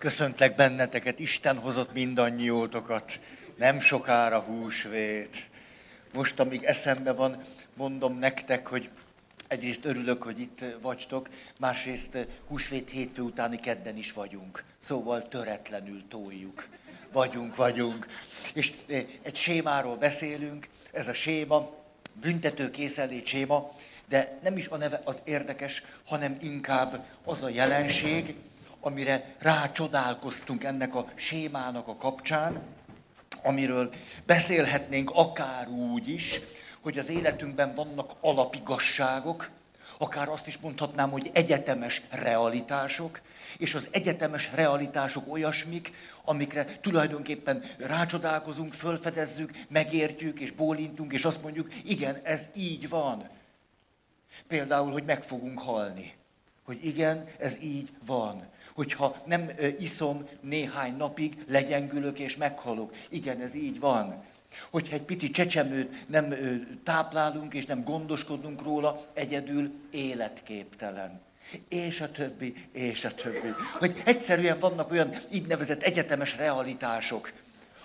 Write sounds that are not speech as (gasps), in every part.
Köszöntlek benneteket, Isten hozott mindannyiótokat. Nem sokára húsvét. Most, amíg eszembe van, mondom nektek, hogy egyrészt örülök, hogy itt vagytok, másrészt húsvét hétfő utáni kedden is vagyunk. Szóval töretlenül toljuk. Vagyunk, vagyunk. És eh, egy sémáról beszélünk, ez a séma, büntető készenlét séma, de nem is a neve az érdekes, hanem inkább az a jelenség, amire rácsodálkoztunk ennek a sémának a kapcsán, amiről beszélhetnénk akár úgy is, hogy az életünkben vannak alapigasságok, akár azt is mondhatnám, hogy egyetemes realitások, és az egyetemes realitások olyasmik, amikre tulajdonképpen rácsodálkozunk, fölfedezzük, megértjük, és bólintunk, és azt mondjuk, igen, ez így van. Például, hogy meg fogunk halni. Hogy igen, ez így van hogyha nem iszom néhány napig, legyengülök és meghalok. Igen, ez így van. Hogyha egy pici csecsemőt nem táplálunk és nem gondoskodunk róla, egyedül életképtelen. És a többi, és a többi. Hogy egyszerűen vannak olyan így nevezett egyetemes realitások,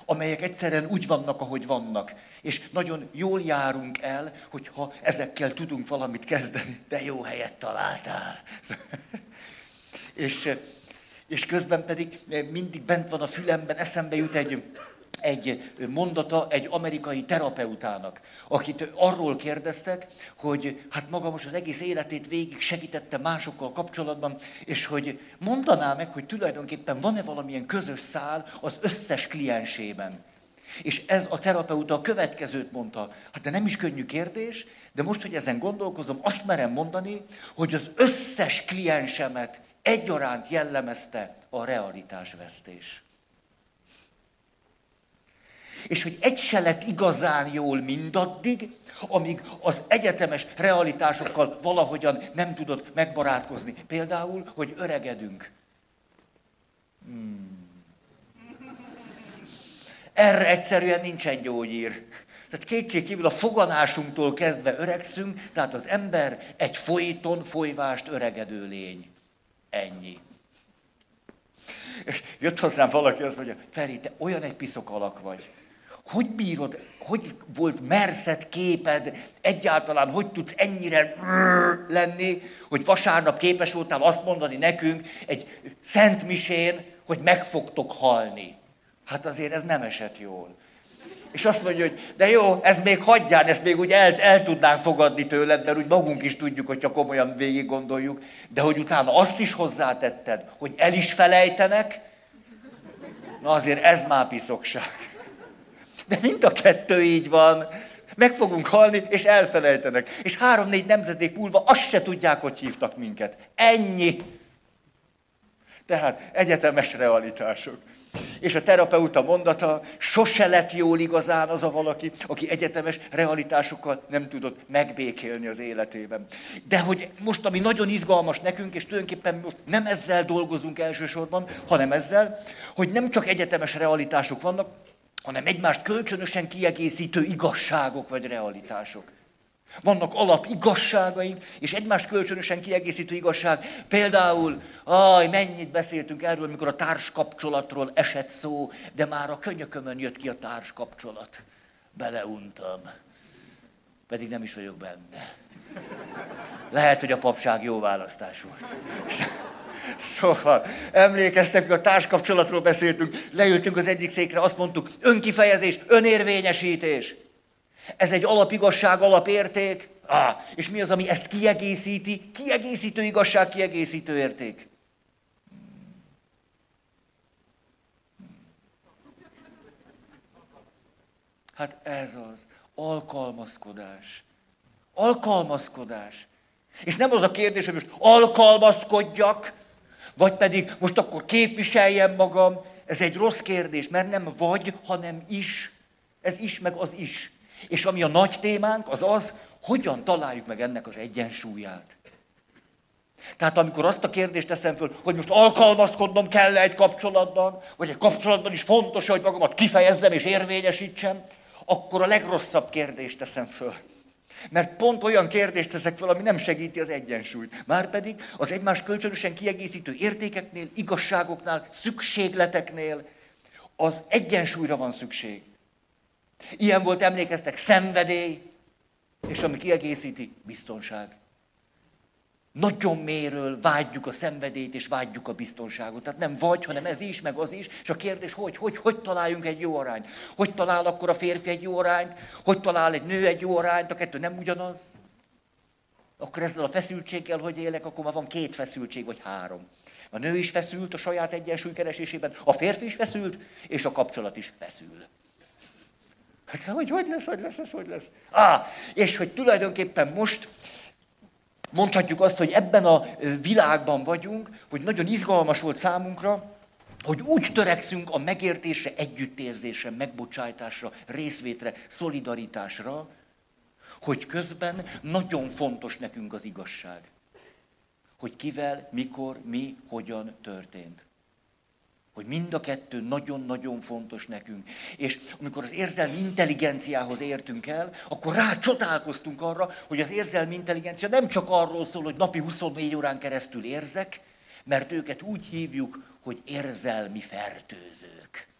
amelyek egyszerűen úgy vannak, ahogy vannak. És nagyon jól járunk el, hogyha ezekkel tudunk valamit kezdeni. De jó helyet találtál. (laughs) és és közben pedig eh, mindig bent van a fülemben, eszembe jut egy, egy mondata egy amerikai terapeutának, akit arról kérdeztek, hogy hát maga most az egész életét végig segítette másokkal kapcsolatban, és hogy mondaná meg, hogy tulajdonképpen van-e valamilyen közös szál az összes kliensében. És ez a terapeuta a következőt mondta. Hát de nem is könnyű kérdés, de most, hogy ezen gondolkozom, azt merem mondani, hogy az összes kliensemet egyaránt jellemezte a realitásvesztés. És hogy egy se lett igazán jól mindaddig, amíg az egyetemes realitásokkal valahogyan nem tudott megbarátkozni. Például, hogy öregedünk. Hmm. Erre egyszerűen nincsen gyógyír. Tehát kétségkívül a foganásunktól kezdve öregszünk, tehát az ember egy folyton folyvást öregedő lény. Ennyi. Jött hozzám valaki, azt mondja, Feri, te olyan egy piszok alak vagy. Hogy bírod, hogy volt merszed képed, egyáltalán hogy tudsz ennyire lenni, hogy vasárnap képes voltál azt mondani nekünk egy szent misén, hogy meg fogtok halni. Hát azért ez nem esett jól. És azt mondja, hogy de jó, ez még hagyján, ezt még úgy el, el tudnánk fogadni tőled, mert úgy magunk is tudjuk, hogyha komolyan végig gondoljuk, de hogy utána azt is hozzátetted, hogy el is felejtenek, na azért ez már piszokság. De mind a kettő így van. Meg fogunk halni, és elfelejtenek. És három-négy nemzedék múlva azt se tudják, hogy hívtak minket. Ennyi. Tehát egyetemes realitások. És a terapeuta mondata, sose lett jól igazán az a valaki, aki egyetemes realitásokkal nem tudott megbékélni az életében. De hogy most, ami nagyon izgalmas nekünk, és tulajdonképpen most nem ezzel dolgozunk elsősorban, hanem ezzel, hogy nem csak egyetemes realitások vannak, hanem egymást kölcsönösen kiegészítő igazságok vagy realitások. Vannak alap igazságaink, és egymást kölcsönösen kiegészítő igazság. Például, aj, mennyit beszéltünk erről, amikor a társkapcsolatról esett szó, de már a könyökömön jött ki a társkapcsolat. Beleuntam. Pedig nem is vagyok benne. Lehet, hogy a papság jó választás volt. Szóval, emlékeztek, a társkapcsolatról beszéltünk, leültünk az egyik székre, azt mondtuk, önkifejezés, önérvényesítés. Ez egy alapigazság, alapérték. Ah, és mi az, ami ezt kiegészíti? Kiegészítő igazság, kiegészítő érték. Hát ez az. Alkalmazkodás. Alkalmazkodás. És nem az a kérdés, hogy most alkalmazkodjak, vagy pedig most akkor képviseljem magam. Ez egy rossz kérdés, mert nem vagy, hanem is. Ez is, meg az is. És ami a nagy témánk, az az, hogyan találjuk meg ennek az egyensúlyát. Tehát amikor azt a kérdést teszem föl, hogy most alkalmazkodnom kell egy kapcsolatban, vagy egy kapcsolatban is fontos, hogy magamat kifejezzem és érvényesítsem, akkor a legrosszabb kérdést teszem föl. Mert pont olyan kérdést teszek fel, ami nem segíti az egyensúlyt. Márpedig az egymás kölcsönösen kiegészítő értékeknél, igazságoknál, szükségleteknél az egyensúlyra van szükség. Ilyen volt, emlékeztek, szenvedély, és ami kiegészíti, biztonság. Nagyon méről vágyjuk a szenvedélyt, és vágyjuk a biztonságot. Tehát nem vagy, hanem ez is, meg az is. És a kérdés, hogy, hogy, hogy találjunk egy jó arányt? Hogy talál akkor a férfi egy jó arányt? Hogy talál egy nő egy jó arányt? A kettő nem ugyanaz? Akkor ezzel a feszültséggel, hogy élek, akkor már van két feszültség, vagy három. A nő is feszült a saját egyensúly keresésében, a férfi is feszült, és a kapcsolat is feszül. Hát hogy, hogy lesz, hogy lesz, ez hogy lesz? Á, és hogy tulajdonképpen most mondhatjuk azt, hogy ebben a világban vagyunk, hogy nagyon izgalmas volt számunkra, hogy úgy törekszünk a megértésre, együttérzésre, megbocsájtásra, részvétre, szolidaritásra, hogy közben nagyon fontos nekünk az igazság. Hogy kivel, mikor, mi, hogyan történt. Hogy mind a kettő nagyon-nagyon fontos nekünk. És amikor az érzelmi intelligenciához értünk el, akkor rá csodálkoztunk arra, hogy az érzelmi intelligencia nem csak arról szól, hogy napi 24 órán keresztül érzek, mert őket úgy hívjuk, hogy érzelmi fertőzők.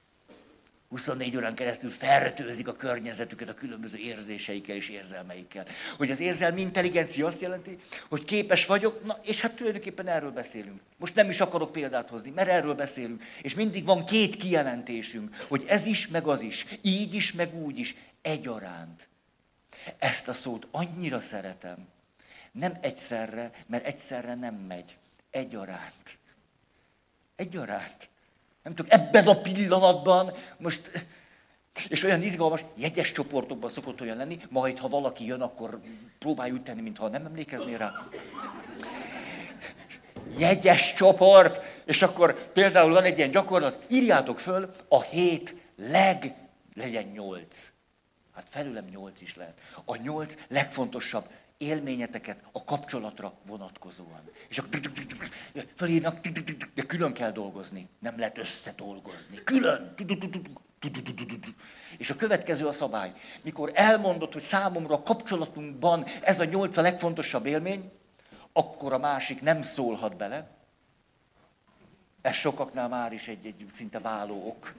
24 órán keresztül fertőzik a környezetüket a különböző érzéseikkel és érzelmeikkel. Hogy az érzelmi intelligencia azt jelenti, hogy képes vagyok, na és hát tulajdonképpen erről beszélünk. Most nem is akarok példát hozni, mert erről beszélünk. És mindig van két kijelentésünk, hogy ez is, meg az is, így is, meg úgy is, egyaránt. Ezt a szót annyira szeretem. Nem egyszerre, mert egyszerre nem megy. Egyaránt. Egyaránt. Nem tudom, ebben a pillanatban most, és olyan izgalmas, jegyes csoportokban szokott olyan lenni, majd ha valaki jön, akkor próbálj úgy tenni, mintha nem emlékeznél rá. Jegyes csoport, és akkor például van egy ilyen gyakorlat, írjátok föl a hét leg, legyen nyolc. Hát felülem nyolc is lehet. A nyolc legfontosabb élményeteket a kapcsolatra vonatkozóan. És akkor felírnak, de külön kell dolgozni. Nem lehet összedolgozni. Külön. És a következő a szabály. Mikor elmondod, hogy számomra a kapcsolatunkban ez a nyolc a legfontosabb élmény, akkor a másik nem szólhat bele. Ez sokaknál már is egy, egy szinte váló ok.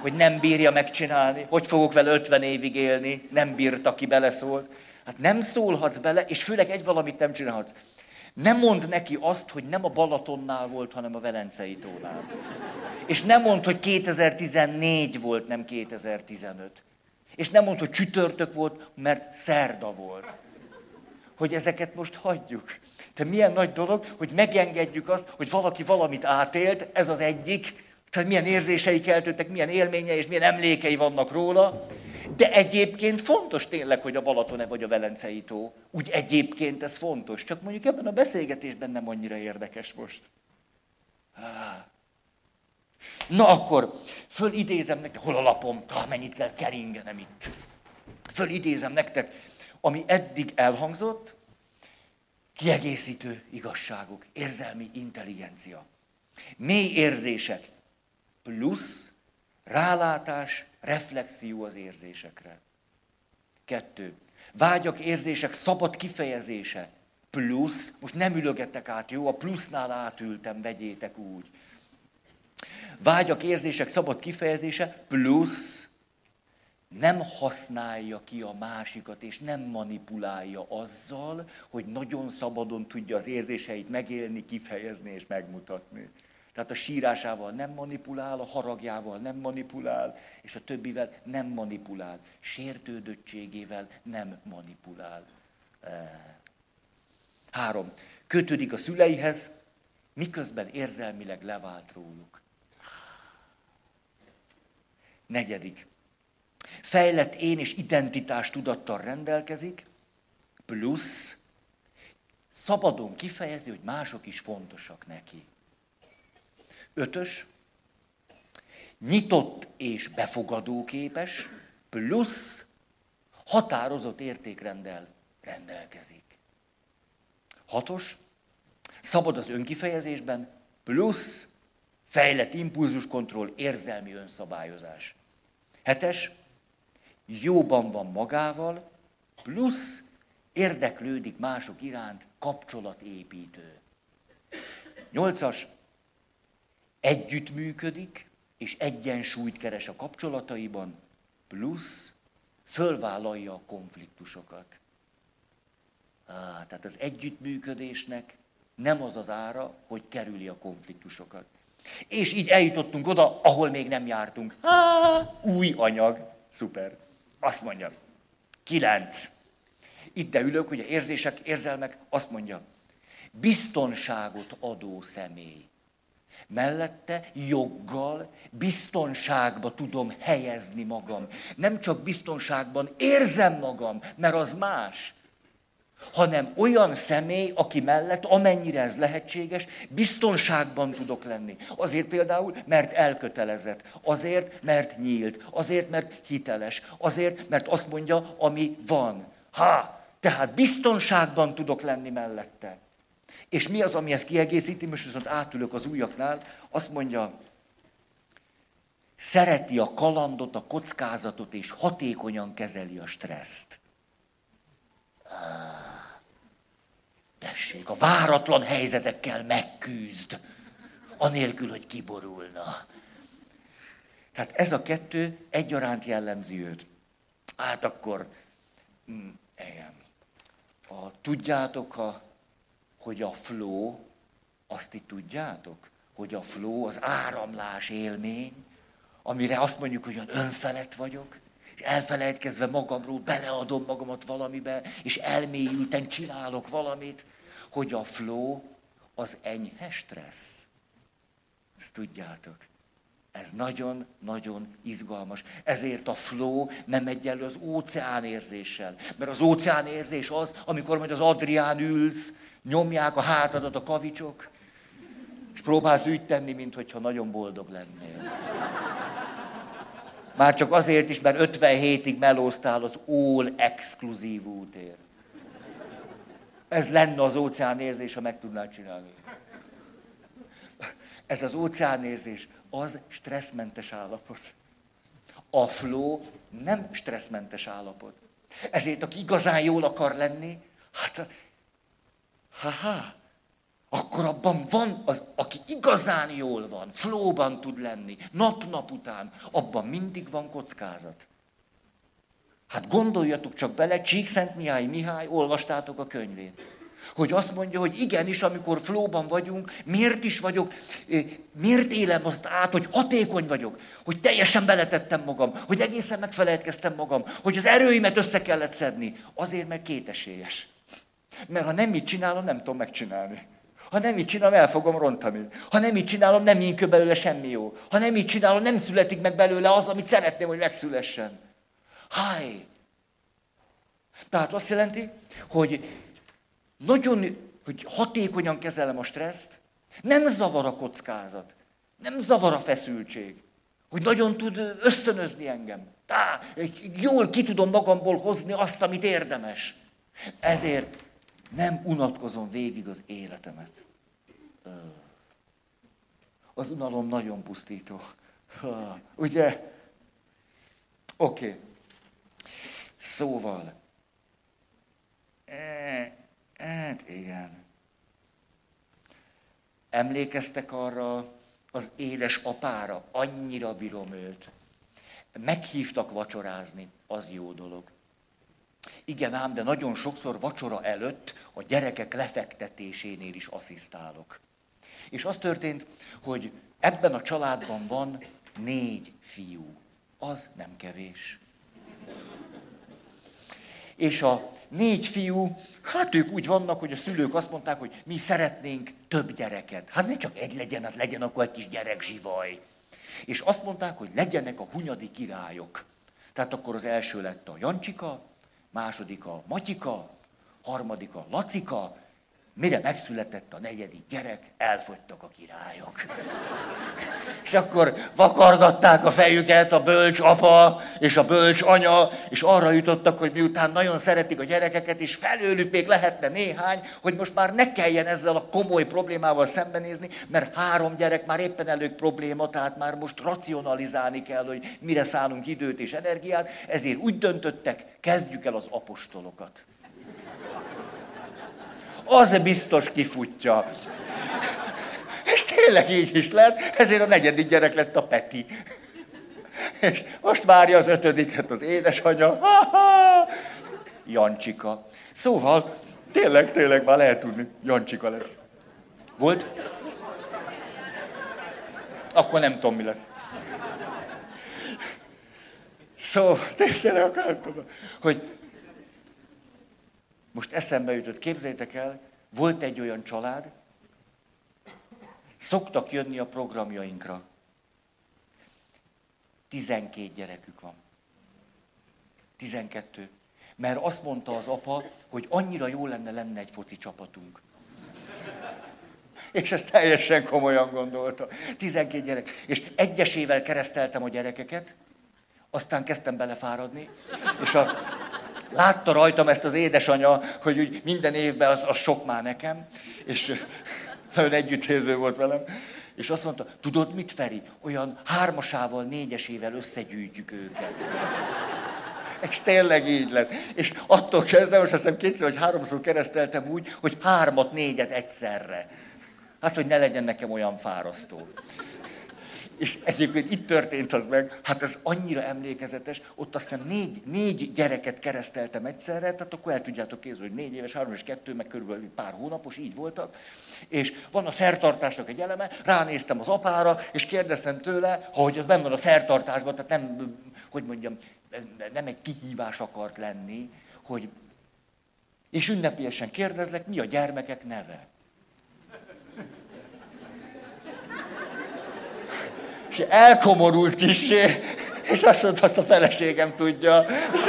Hogy nem bírja megcsinálni, hogy fogok vele 50 évig élni, nem bírta, ki beleszólt. Hát nem szólhatsz bele, és főleg egy valamit nem csinálhatsz. Nem mond neki azt, hogy nem a Balatonnál volt, hanem a Velencei tónál. És nem mond, hogy 2014 volt, nem 2015. És nem mond, hogy csütörtök volt, mert szerda volt. Hogy ezeket most hagyjuk. Te milyen nagy dolog, hogy megengedjük azt, hogy valaki valamit átélt, ez az egyik, tehát milyen érzései keltődtek, milyen élményei és milyen emlékei vannak róla, de egyébként fontos tényleg, hogy a Balaton-e vagy a Velencei tó. Úgy egyébként ez fontos, csak mondjuk ebben a beszélgetésben nem annyira érdekes most. Na akkor, fölidézem nektek, hol a lapom, ha mennyit kell keringenem itt. Fölidézem nektek, ami eddig elhangzott, kiegészítő igazságok, érzelmi intelligencia. Mély érzések, plusz rálátás, reflexió az érzésekre. Kettő. Vágyak, érzések szabad kifejezése. Plusz, most nem ülögetek át, jó? A plusznál átültem, vegyétek úgy. Vágyak, érzések szabad kifejezése, plusz nem használja ki a másikat, és nem manipulálja azzal, hogy nagyon szabadon tudja az érzéseit megélni, kifejezni és megmutatni. Tehát a sírásával nem manipulál, a haragjával nem manipulál, és a többivel nem manipulál. Sértődöttségével nem manipulál. Három. Kötődik a szüleihez, miközben érzelmileg levált róluk. Negyedik. Fejlett én és identitás tudattal rendelkezik, plusz szabadon kifejezi, hogy mások is fontosak neki. Ötös, nyitott és befogadóképes, plusz határozott értékrendel rendelkezik. Hatos, szabad az önkifejezésben, plusz fejlett impulzuskontroll, érzelmi önszabályozás. Hetes, jóban van magával, Plusz érdeklődik mások iránt, kapcsolatépítő. Nyolcas, együttműködik, és egyensúlyt keres a kapcsolataiban, plusz fölvállalja a konfliktusokat. Á, tehát az együttműködésnek nem az az ára, hogy kerüli a konfliktusokat. És így eljutottunk oda, ahol még nem jártunk. Há, új anyag. Szuper. Azt mondja. Kilenc. Itt ülök, ugye érzések, érzelmek, azt mondja. Biztonságot adó személy. Mellette joggal, biztonságba tudom helyezni magam. Nem csak biztonságban érzem magam, mert az más hanem olyan személy, aki mellett, amennyire ez lehetséges, biztonságban tudok lenni. Azért például, mert elkötelezett, azért, mert nyílt, azért, mert hiteles, azért, mert azt mondja, ami van. Ha, tehát biztonságban tudok lenni mellette. És mi az, ami ezt kiegészíti? Most viszont átülök az újaknál, azt mondja, szereti a kalandot, a kockázatot, és hatékonyan kezeli a stresszt. Tessék, a váratlan helyzetekkel megküzd, anélkül, hogy kiborulna. Tehát ez a kettő egyaránt jellemzi őt. Hát akkor, mm, igen. A, tudjátok, ha, hogy a flow, azt itt tudjátok, hogy a flow, az áramlás élmény, amire azt mondjuk, hogy olyan önfelett vagyok, és elfelejtkezve magamról beleadom magamat valamibe, és elmélyülten csinálok valamit, hogy a flow az enyhe stressz. Ezt tudjátok. Ez nagyon-nagyon izgalmas. Ezért a flow nem egyenlő az óceán érzéssel. Mert az óceán érzés az, amikor majd az Adrián ülsz, nyomják a hátadat a kavicsok, és próbálsz úgy tenni, mintha nagyon boldog lennél. Már csak azért is, mert 57 hétig melóztál az all exkluzív útér. Ez lenne az óceánérzés, ha meg tudnád csinálni. Ez az óceánérzés, az stresszmentes állapot. A flow nem stresszmentes állapot. Ezért, aki igazán jól akar lenni, hát, ha-ha, akkor abban van, az, aki igazán jól van, flóban tud lenni, nap-nap után, abban mindig van kockázat. Hát gondoljatok csak bele, Csíkszent Mihály Mihály, olvastátok a könyvét. Hogy azt mondja, hogy igenis, amikor flóban vagyunk, miért is vagyok, miért élem azt át, hogy hatékony vagyok, hogy teljesen beletettem magam, hogy egészen megfelejtkeztem magam, hogy az erőimet össze kellett szedni. Azért, mert kétesélyes. Mert ha nem így csinálom, nem tudom megcsinálni. Ha nem így csinálom, el fogom rontani. Ha nem így csinálom, nem nyínkő belőle semmi jó. Ha nem így csinálom, nem születik meg belőle az, amit szeretném, hogy megszülessen. Háj! Tehát azt jelenti, hogy nagyon, hogy hatékonyan kezelem a stresszt, nem zavar a kockázat, nem zavar a feszültség, hogy nagyon tud ösztönözni engem. Tá, jól ki tudom magamból hozni azt, amit érdemes. Ezért nem unatkozom végig az életemet. Az unalom nagyon pusztító. Ugye? Oké. Okay. Szóval, e, hát igen. Emlékeztek arra az édes apára? Annyira bírom őt. Meghívtak vacsorázni, az jó dolog. Igen ám, de nagyon sokszor vacsora előtt a gyerekek lefektetésénél is asszisztálok. És az történt, hogy ebben a családban van négy fiú. Az nem kevés. És a négy fiú, hát ők úgy vannak, hogy a szülők azt mondták, hogy mi szeretnénk több gyereket. Hát ne csak egy legyen, hát legyen akkor egy kis gyerekzsivaj. És azt mondták, hogy legyenek a hunyadi királyok. Tehát akkor az első lett a Jancsika, második a Matyika, harmadik a Lacika, mire megszületett a negyedik gyerek, elfogytak a királyok. (laughs) És akkor vakargatták a fejüket a bölcs apa és a bölcs anya, és arra jutottak, hogy miután nagyon szeretik a gyerekeket, és felőlük még lehetne néhány, hogy most már ne kelljen ezzel a komoly problémával szembenézni, mert három gyerek már éppen elég probléma, tehát már most racionalizálni kell, hogy mire szállunk időt és energiát, ezért úgy döntöttek, kezdjük el az apostolokat. Az biztos kifutja. És tényleg így is lett, ezért a negyedik gyerek lett a Peti. És most várja az ötödiket az édesanyja. Jancsika. Szóval, tényleg, tényleg már lehet tudni, Jancsika lesz. Volt? Akkor nem tudom, mi lesz. Szóval, tényleg akartam, hogy most eszembe jutott, képzeljétek el, volt egy olyan család, Szoktak jönni a programjainkra. 12 gyerekük van. 12. Mert azt mondta az apa, hogy annyira jó lenne lenne egy foci csapatunk. És ezt teljesen komolyan gondolta. 12 gyerek. És egyesével kereszteltem a gyerekeket, aztán kezdtem belefáradni, és a, látta rajtam ezt az édesanya, hogy úgy minden évben az, az sok már nekem, és nagyon együttérző volt velem, és azt mondta, tudod mit, Feri? Olyan hármasával, négyesével összegyűjtjük őket. És tényleg így lett. És attól kezdve, most azt hiszem kétszer vagy háromszor kereszteltem úgy, hogy hármat, négyet egyszerre. Hát, hogy ne legyen nekem olyan fárasztó. És egyébként itt történt az meg, hát ez annyira emlékezetes, ott azt hiszem négy, négy gyereket kereszteltem egyszerre, tehát akkor el tudjátok kézni, hogy négy éves, három és kettő, meg körülbelül pár hónapos, így voltak. És van a szertartásnak egy eleme, ránéztem az apára, és kérdeztem tőle, hogy az benne van a szertartásban, tehát nem, hogy mondjam, nem egy kihívás akart lenni, hogy és ünnepélyesen kérdezlek, mi a gyermekek neve. És elkomorult kisé, és azt mondta, azt a feleségem tudja. És,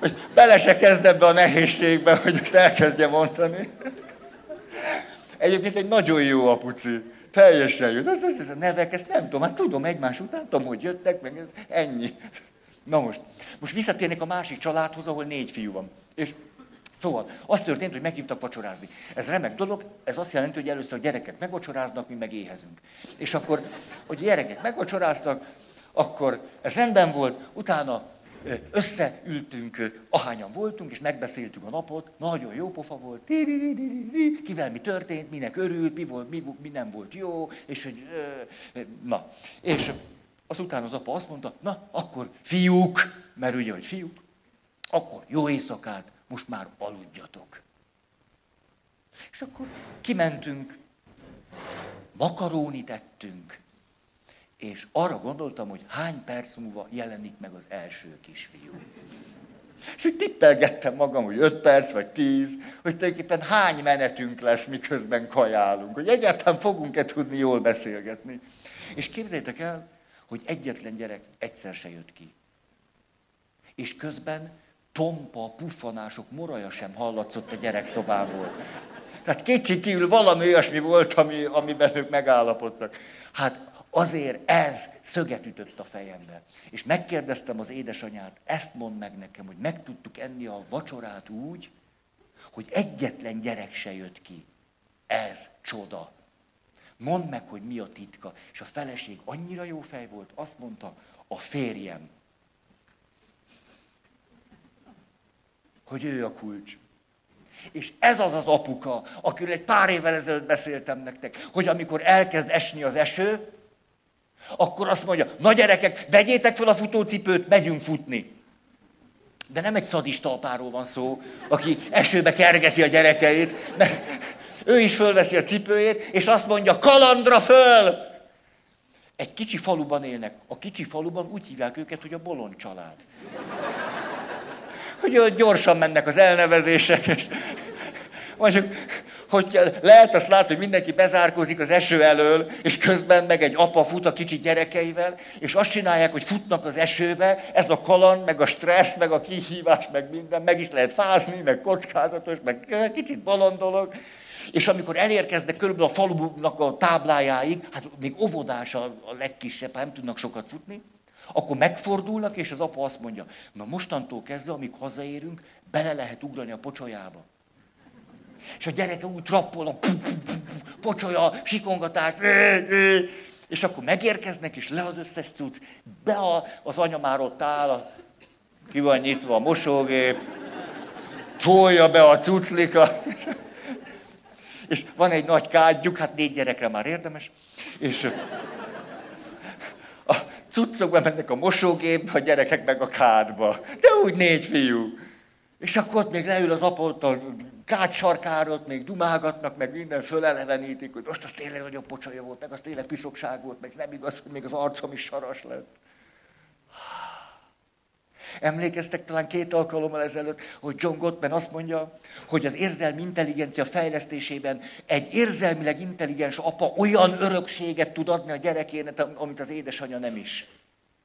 hogy bele se kezd ebbe a nehézségbe, hogy most elkezdje mondani. Egyébként egy nagyon jó apuci. Teljesen jó. Ez, ez, ez a nevek, ezt nem tudom, hát tudom egymás után, tudom, hogy jöttek, meg ez ennyi. Na most, most visszatérnék a másik családhoz, ahol négy fiú van. És Szóval az történt, hogy meghívtak vacsorázni. Ez remek dolog, ez azt jelenti, hogy először a gyerekek megvacsoráznak, mi meg éhezünk. És akkor, hogy gyerekek megvacsoráztak, akkor ez rendben volt, utána összeültünk, ahányan voltunk, és megbeszéltük a napot, nagyon jó pofa volt, kivel mi történt, minek örült, mi, volt, mi, mi nem volt jó, és hogy, na. És azután az apa azt mondta, na, akkor fiúk, mert ugye, hogy fiúk, akkor jó éjszakát, most már aludjatok. És akkor kimentünk, makarónit ettünk, és arra gondoltam, hogy hány perc múlva jelenik meg az első kisfiú. És úgy tippelgettem magam, hogy öt perc vagy tíz, hogy tulajdonképpen hány menetünk lesz, miközben kajálunk, hogy egyáltalán fogunk-e tudni jól beszélgetni. És képzeljétek el, hogy egyetlen gyerek egyszer se jött ki. És közben tompa, puffanások, moraja sem hallatszott a gyerekszobából. Tehát kétségkívül valami olyasmi volt, ami, amiben ők megállapodtak. Hát azért ez szöget ütött a fejembe. És megkérdeztem az édesanyát, ezt mond meg nekem, hogy meg tudtuk enni a vacsorát úgy, hogy egyetlen gyerek se jött ki. Ez csoda. Mondd meg, hogy mi a titka. És a feleség annyira jó fej volt, azt mondta, a férjem hogy ő a kulcs. És ez az az apuka, akiről egy pár évvel ezelőtt beszéltem nektek, hogy amikor elkezd esni az eső, akkor azt mondja, na gyerekek, vegyétek fel a futócipőt, megyünk futni. De nem egy szadista apáról van szó, aki esőbe kergeti a gyerekeit, mert ő is fölveszi a cipőjét, és azt mondja, kalandra föl! Egy kicsi faluban élnek. A kicsi faluban úgy hívják őket, hogy a bolond család hogy gyorsan mennek az elnevezések, és mondjuk, hogy lehet azt látni, hogy mindenki bezárkózik az eső elől, és közben meg egy apa fut a kicsi gyerekeivel, és azt csinálják, hogy futnak az esőbe, ez a kaland, meg a stressz, meg a kihívás, meg minden, meg is lehet fázni, meg kockázatos, meg kicsit bolond dolog, És amikor elérkeznek körülbelül a falunak a táblájáig, hát még óvodás a legkisebb, hát nem tudnak sokat futni, akkor megfordulnak, és az apa azt mondja, na mostantól kezdve, amíg hazaérünk, bele lehet ugrani a pocsolyába. És a gyereke úgy trappolnak, pocsolya, sikongatás, és akkor megérkeznek, és le az összes cucc, be a, az anya már ott áll, ki van nyitva a mosógép, tolja be a cuclikat, (laughs) és van egy nagy kádjuk, hát négy gyerekre már érdemes, és a cuccok mennek a mosógépbe, a gyerekek meg a kádba. De úgy négy fiú. És akkor ott még leül az apa ott a kád sarkára, még dumálgatnak, meg minden fölelevenítik, hogy most az tényleg nagyobb pocsolya volt, meg az tényleg piszokság volt, meg nem igaz, hogy még az arcom is saras lett. Emlékeztek talán két alkalommal ezelőtt, hogy John Gottman azt mondja, hogy az érzelmi intelligencia fejlesztésében egy érzelmileg intelligens apa olyan örökséget tud adni a gyerekének, amit az édesanyja nem is.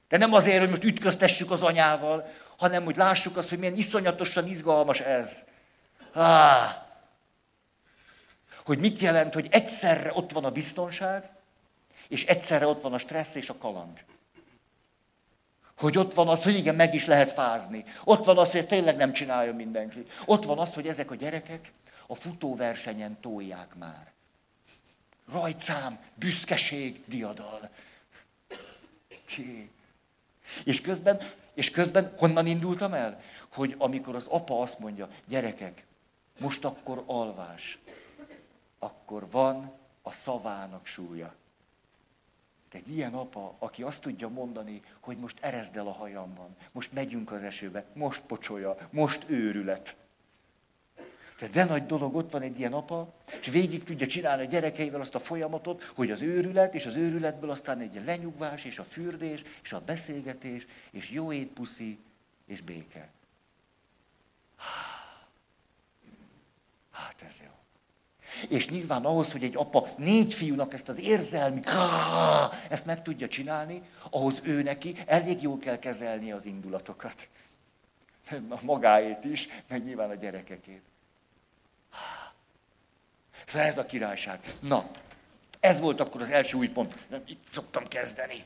De nem azért, hogy most ütköztessük az anyával, hanem hogy lássuk azt, hogy milyen iszonyatosan izgalmas ez. Ah, hogy mit jelent, hogy egyszerre ott van a biztonság, és egyszerre ott van a stressz és a kaland. Hogy ott van az, hogy igen, meg is lehet fázni. Ott van az, hogy ezt tényleg nem csinálja mindenki. Ott van az, hogy ezek a gyerekek a futóversenyen tolják már. Rajtszám, büszkeség, diadal. És közben, és közben honnan indultam el? Hogy amikor az apa azt mondja, gyerekek, most akkor alvás, akkor van a szavának súlya egy ilyen apa, aki azt tudja mondani, hogy most erezd el a hajamban, most megyünk az esőbe, most pocsolya, most őrület. Tehát de nagy dolog, ott van egy ilyen apa, és végig tudja csinálni a gyerekeivel azt a folyamatot, hogy az őrület, és az őrületből aztán egy lenyugvás, és a fürdés, és a beszélgetés, és jó étpuszi, és béke. Hát ez jó. És nyilván ahhoz, hogy egy apa négy fiúnak ezt az érzelmi, ezt meg tudja csinálni, ahhoz ő neki elég jól kell kezelni az indulatokat. A magáét is, meg nyilván a gyerekekét. Szóval ez a királyság. Na, ez volt akkor az első új pont. Itt szoktam kezdeni.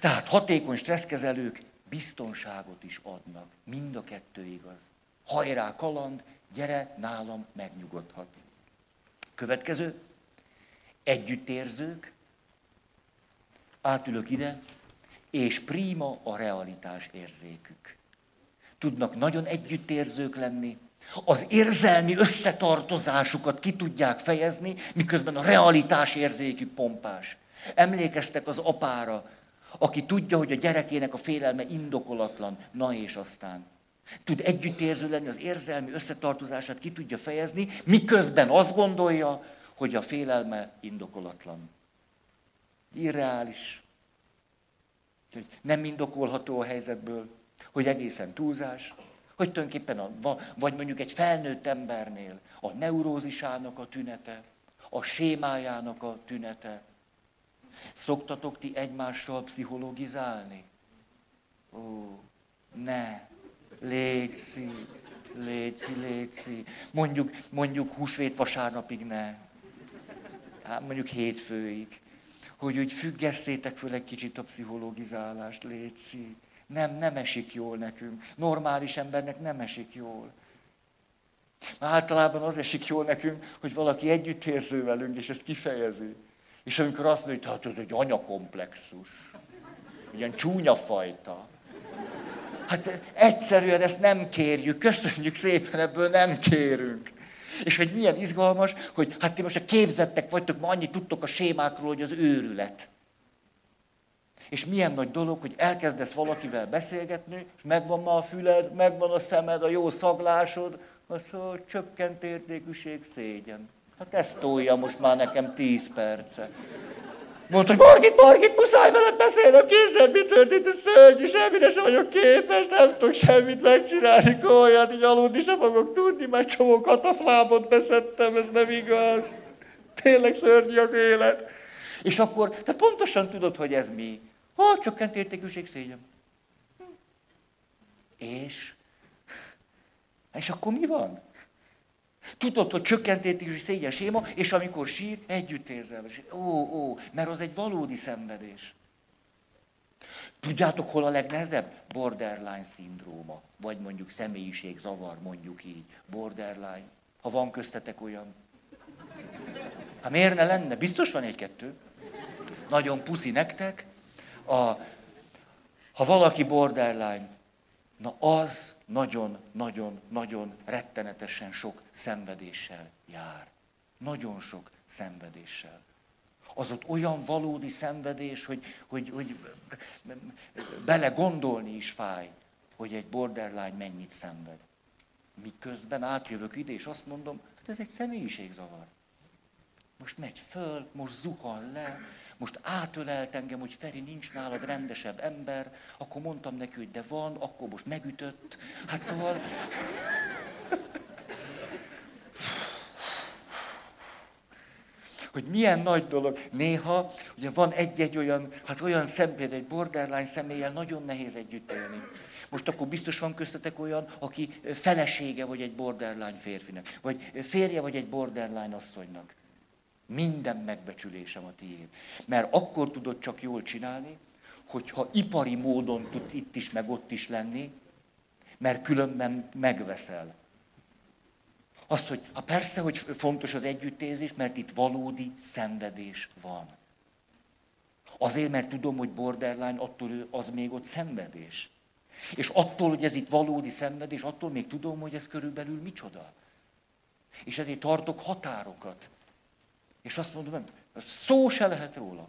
Tehát hatékony stresszkezelők biztonságot is adnak. Mind a kettő igaz. Hajrá kaland, gyere, nálam megnyugodhatsz. Következő, együttérzők, átülök ide, és prima a realitás érzékük. Tudnak nagyon együttérzők lenni, az érzelmi összetartozásukat ki tudják fejezni, miközben a realitás érzékük pompás. Emlékeztek az apára, aki tudja, hogy a gyerekének a félelme indokolatlan, na és aztán. Tud együttérző lenni, az érzelmi összetartozását ki tudja fejezni, miközben azt gondolja, hogy a félelme indokolatlan. Irreális. Hogy nem indokolható a helyzetből, hogy egészen túlzás, hogy tulajdonképpen a, vagy mondjuk egy felnőtt embernél a neurózisának a tünete, a sémájának a tünete. Szoktatok ti egymással pszichologizálni? Ó, ne. Léci, léci, léci. Mondjuk, mondjuk húsvét vasárnapig ne. Hát mondjuk hétfőig. Hogy úgy függesszétek föl egy kicsit a pszichológizálást, léci. Nem, nem esik jól nekünk. Normális embernek nem esik jól. Általában az esik jól nekünk, hogy valaki együtt érző velünk, és ezt kifejezi. És amikor azt mondja, hogy hát ez egy anyakomplexus, ilyen csúnya fajta, Hát egyszerűen ezt nem kérjük, köszönjük szépen, ebből nem kérünk. És hogy milyen izgalmas, hogy hát ti most a képzettek vagytok, ma annyit tudtok a sémákról, hogy az őrület. És milyen nagy dolog, hogy elkezdesz valakivel beszélgetni, és megvan ma a füled, megvan a szemed, a jó szaglásod, az a csökkent értékűség szégyen. Hát ezt tolja most már nekem tíz perce. Mondta, hogy Margit, Margit, muszáj veled beszélnem, képzeld, mi történt, ez szörnyű, semmire sem vagyok képes, nem tudok semmit megcsinálni, olyat, így aludni sem fogok tudni, már csomó kataflábot beszettem, ez nem igaz. Tényleg szörnyű az élet. És akkor, te pontosan tudod, hogy ez mi. Ha, csökkent értékűség szégyen. És? És akkor mi van? Tudod, hogy csökkentési szégyen séma, és amikor sír, együtt érzel. Ó, ó, mert az egy valódi szenvedés. Tudjátok, hol a legnehezebb? Borderline szindróma. Vagy mondjuk személyiségzavar, mondjuk így. Borderline. Ha van köztetek olyan. Hát miért ne lenne? Biztos van egy-kettő. Nagyon puszi nektek. A, ha valaki borderline, na az nagyon-nagyon-nagyon rettenetesen sok szenvedéssel jár. Nagyon sok szenvedéssel az ott olyan valódi szenvedés, hogy, hogy, hogy bele gondolni is fáj, hogy egy borderline mennyit szenved. Miközben átjövök ide, és azt mondom, hát ez egy személyiségzavar. Most megy föl, most zuhan le, most átölelt engem, hogy Feri, nincs nálad rendesebb ember, akkor mondtam neki, hogy de van, akkor most megütött. Hát szóval... hogy milyen nagy dolog. Néha ugye van egy-egy olyan, hát olyan személy, egy borderline személlyel nagyon nehéz együtt élni. Most akkor biztos van köztetek olyan, aki felesége vagy egy borderline férfinek, vagy férje vagy egy borderline asszonynak. Minden megbecsülésem a tiéd. Mert akkor tudod csak jól csinálni, hogyha ipari módon tudsz itt is, meg ott is lenni, mert különben megveszel. Azt, hogy ha persze, hogy fontos az együttérzés, mert itt valódi szenvedés van. Azért, mert tudom, hogy borderline, attól ő, az még ott szenvedés. És attól, hogy ez itt valódi szenvedés, attól még tudom, hogy ez körülbelül micsoda. És ezért tartok határokat. És azt mondom, szó se lehet róla.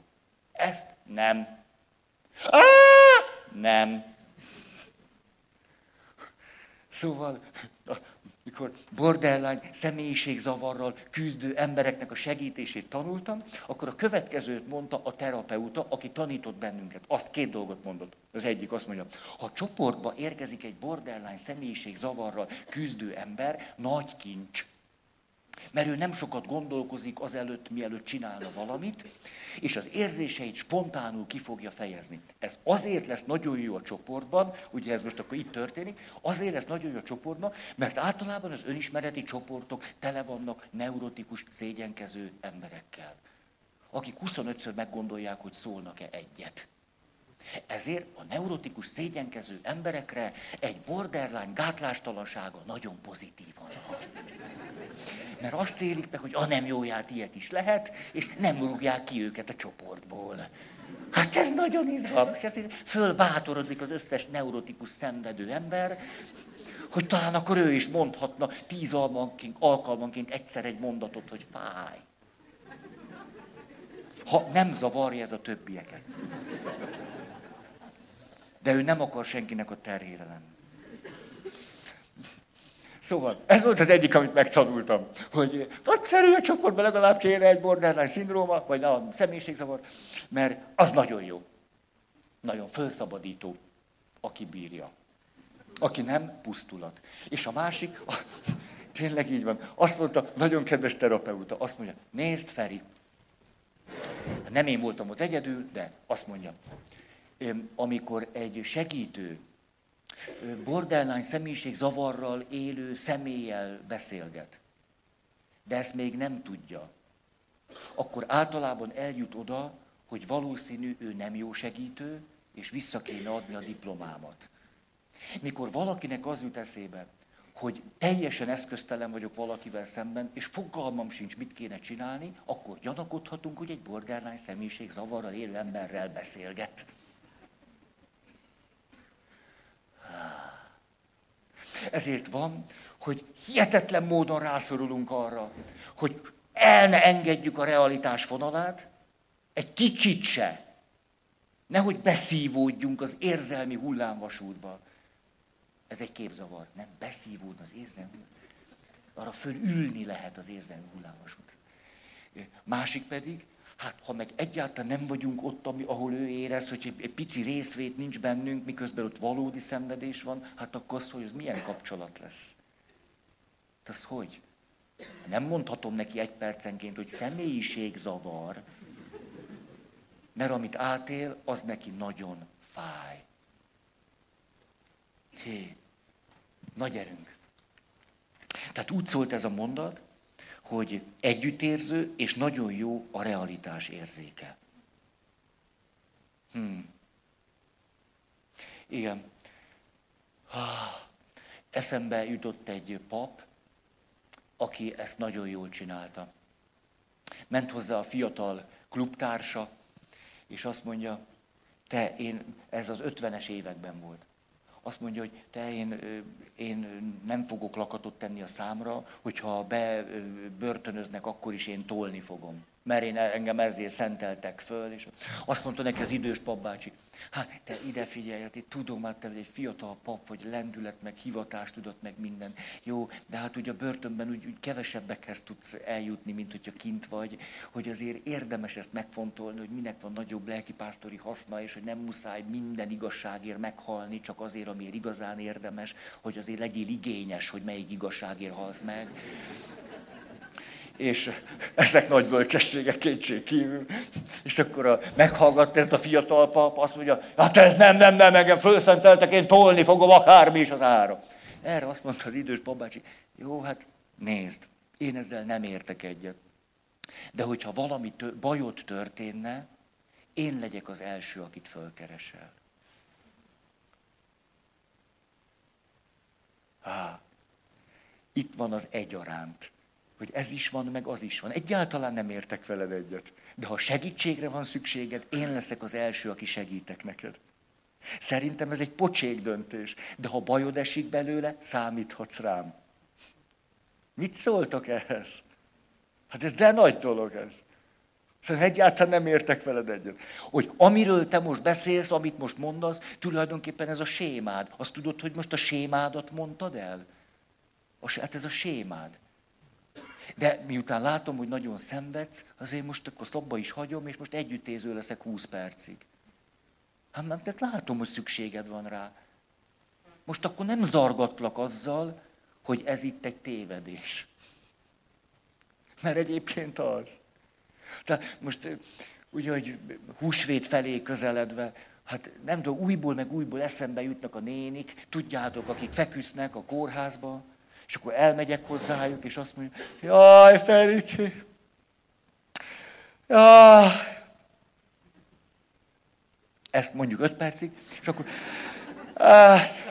Ezt nem. Á, nem. Szóval mikor borderline személyiségzavarral küzdő embereknek a segítését tanultam, akkor a következőt mondta a terapeuta, aki tanított bennünket. Azt két dolgot mondott. Az egyik azt mondja, ha csoportba érkezik egy borderline személyiségzavarral küzdő ember, nagy kincs. Mert ő nem sokat gondolkozik azelőtt, mielőtt csinálna valamit, és az érzéseit spontánul ki fogja fejezni. Ez azért lesz nagyon jó a csoportban, ugye ez most akkor itt történik, azért lesz nagyon jó a csoportban, mert általában az önismereti csoportok tele vannak neurotikus, szégyenkező emberekkel, akik 25-ször meggondolják, hogy szólnak-e egyet. Ezért a neurotikus szégyenkező emberekre egy borderline gátlástalansága nagyon pozitívan hat. Mert azt élik meg, hogy a nem jóját ilyet is lehet, és nem rúgják ki őket a csoportból. Hát ez nagyon izgalmas, ezért fölbátorodik az összes neurotikus szenvedő ember, hogy talán akkor ő is mondhatna tíz almanként, alkalmanként egyszer egy mondatot, hogy fáj. Ha nem zavarja ez a többieket. De ő nem akar senkinek a terhére lenni. Szóval ez volt az egyik, amit megtanultam, hogy nagyszerű a csoportban legalább kéne egy borderline szindróma, vagy a személyiségzavar, mert az nagyon jó. Nagyon felszabadító, aki bírja. Aki nem, pusztulat. És a másik, a, tényleg így van, azt mondta, nagyon kedves terapeuta, azt mondja, nézd Feri, nem én voltam ott egyedül, de azt mondja, amikor egy segítő borderline személyiség zavarral élő személlyel beszélget, de ezt még nem tudja, akkor általában eljut oda, hogy valószínű ő nem jó segítő, és vissza kéne adni a diplomámat. Mikor valakinek az jut eszébe, hogy teljesen eszköztelen vagyok valakivel szemben, és fogalmam sincs, mit kéne csinálni, akkor gyanakodhatunk, hogy egy borderline személyiség zavarral élő emberrel beszélget. Ezért van, hogy hihetetlen módon rászorulunk arra, hogy el ne engedjük a realitás vonalát, egy kicsit se. Nehogy beszívódjunk az érzelmi hullámvasútba. Ez egy képzavar. Nem beszívódni az érzelmi Arra fölülni lehet az érzelmi hullámvasút. Másik pedig, Hát ha meg egyáltalán nem vagyunk ott, ami, ahol ő érez, hogy egy, egy pici részvét nincs bennünk, miközben ott valódi szenvedés van, hát akkor az, hogy ez milyen kapcsolat lesz? Hát az hogy? Nem mondhatom neki egy percenként, hogy személyiség zavar, mert amit átél, az neki nagyon fáj. Hé, nagy erőnk. Tehát úgy szólt ez a mondat, hogy együttérző és nagyon jó a realitás érzéke. Hmm. Igen. Eszembe jutott egy pap, aki ezt nagyon jól csinálta. Ment hozzá a fiatal klubtársa, és azt mondja, te, én, ez az ötvenes években volt. Azt mondja, hogy te, én, én nem fogok lakatot tenni a számra, hogyha bebörtönöznek, akkor is én tolni fogom. Mert én engem ezért szenteltek föl, és azt mondta neki az idős papbácsi, hát te ide figyelj, hát én tudom, hát te vagy egy fiatal pap, vagy lendület, meg hivatást tudott, meg minden. Jó, de hát ugye a börtönben úgy, úgy kevesebbekhez tudsz eljutni, mint hogyha kint vagy, hogy azért érdemes ezt megfontolni, hogy minek van nagyobb lelkipásztori haszna, és hogy nem muszáj minden igazságért meghalni, csak azért, amiért igazán érdemes, hogy azért legyél igényes, hogy melyik igazságért halsz meg és ezek nagy bölcsességek kétség kívül. És akkor a, meghallgatta ezt a fiatal pap, azt mondja, hát ez nem, nem, nem, engem fölszenteltek, én tolni fogom akármi is az ára. Erre azt mondta az idős babácsi, jó, hát nézd, én ezzel nem értek egyet. De hogyha valami tör, bajot történne, én legyek az első, akit fölkeresel. Há, itt van az egyaránt hogy ez is van, meg az is van. Egyáltalán nem értek veled egyet. De ha segítségre van szükséged, én leszek az első, aki segítek neked. Szerintem ez egy pocsék döntés, de ha bajod esik belőle, számíthatsz rám. Mit szóltok ehhez? Hát ez de nagy dolog ez. Szóval egyáltalán nem értek veled egyet. Hogy amiről te most beszélsz, amit most mondasz, tulajdonképpen ez a sémád. Azt tudod, hogy most a sémádat mondtad el? Hát ez a sémád. De miután látom, hogy nagyon szenvedsz, azért most akkor szobba is hagyom, és most együttéző leszek 20 percig. Hát mert látom, hogy szükséged van rá. Most akkor nem zargatlak azzal, hogy ez itt egy tévedés. Mert egyébként az. Tehát most úgy, hogy húsvét felé közeledve, hát nem tudom, újból meg újból eszembe jutnak a nénik, tudjátok, akik feküsznek a kórházba, és akkor elmegyek hozzájuk, és azt mondja, jaj, Feriki, jaj. Ezt mondjuk öt percig, és akkor, hát,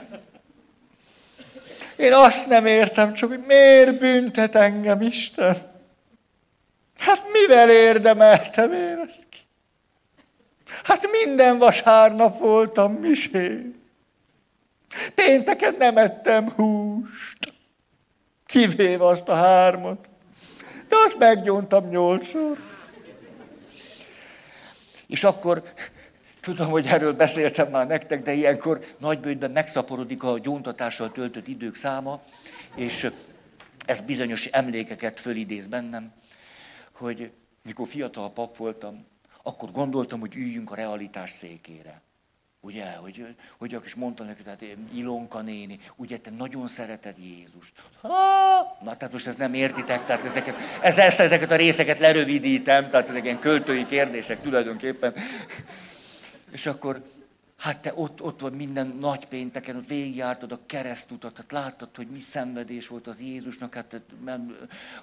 én azt nem értem csak, hogy miért büntet engem Isten. Hát mivel érdemeltem én ezt ki? Hát minden vasárnap voltam misé. Pénteken nem ettem húst kivéve azt a hármat. De azt meggyóntam nyolcszor. És akkor, tudom, hogy erről beszéltem már nektek, de ilyenkor nagybőjtben megszaporodik a gyóntatással töltött idők száma, és ez bizonyos emlékeket fölidéz bennem, hogy mikor fiatal pap voltam, akkor gondoltam, hogy üljünk a realitás székére. Ugye, hogy, hogy is mondta neki, tehát Ilonka néni, ugye te nagyon szereted Jézust. Ha! Na, tehát most ezt nem értitek, tehát ezeket, ez, ezt, ezeket a részeket lerövidítem, tehát ezek ilyen költői kérdések tulajdonképpen. És akkor Hát te ott, ott vagy minden nagy pénteken, ott végigjártad a keresztutat, tehát láttad, hogy mi szenvedés volt az Jézusnak, hát,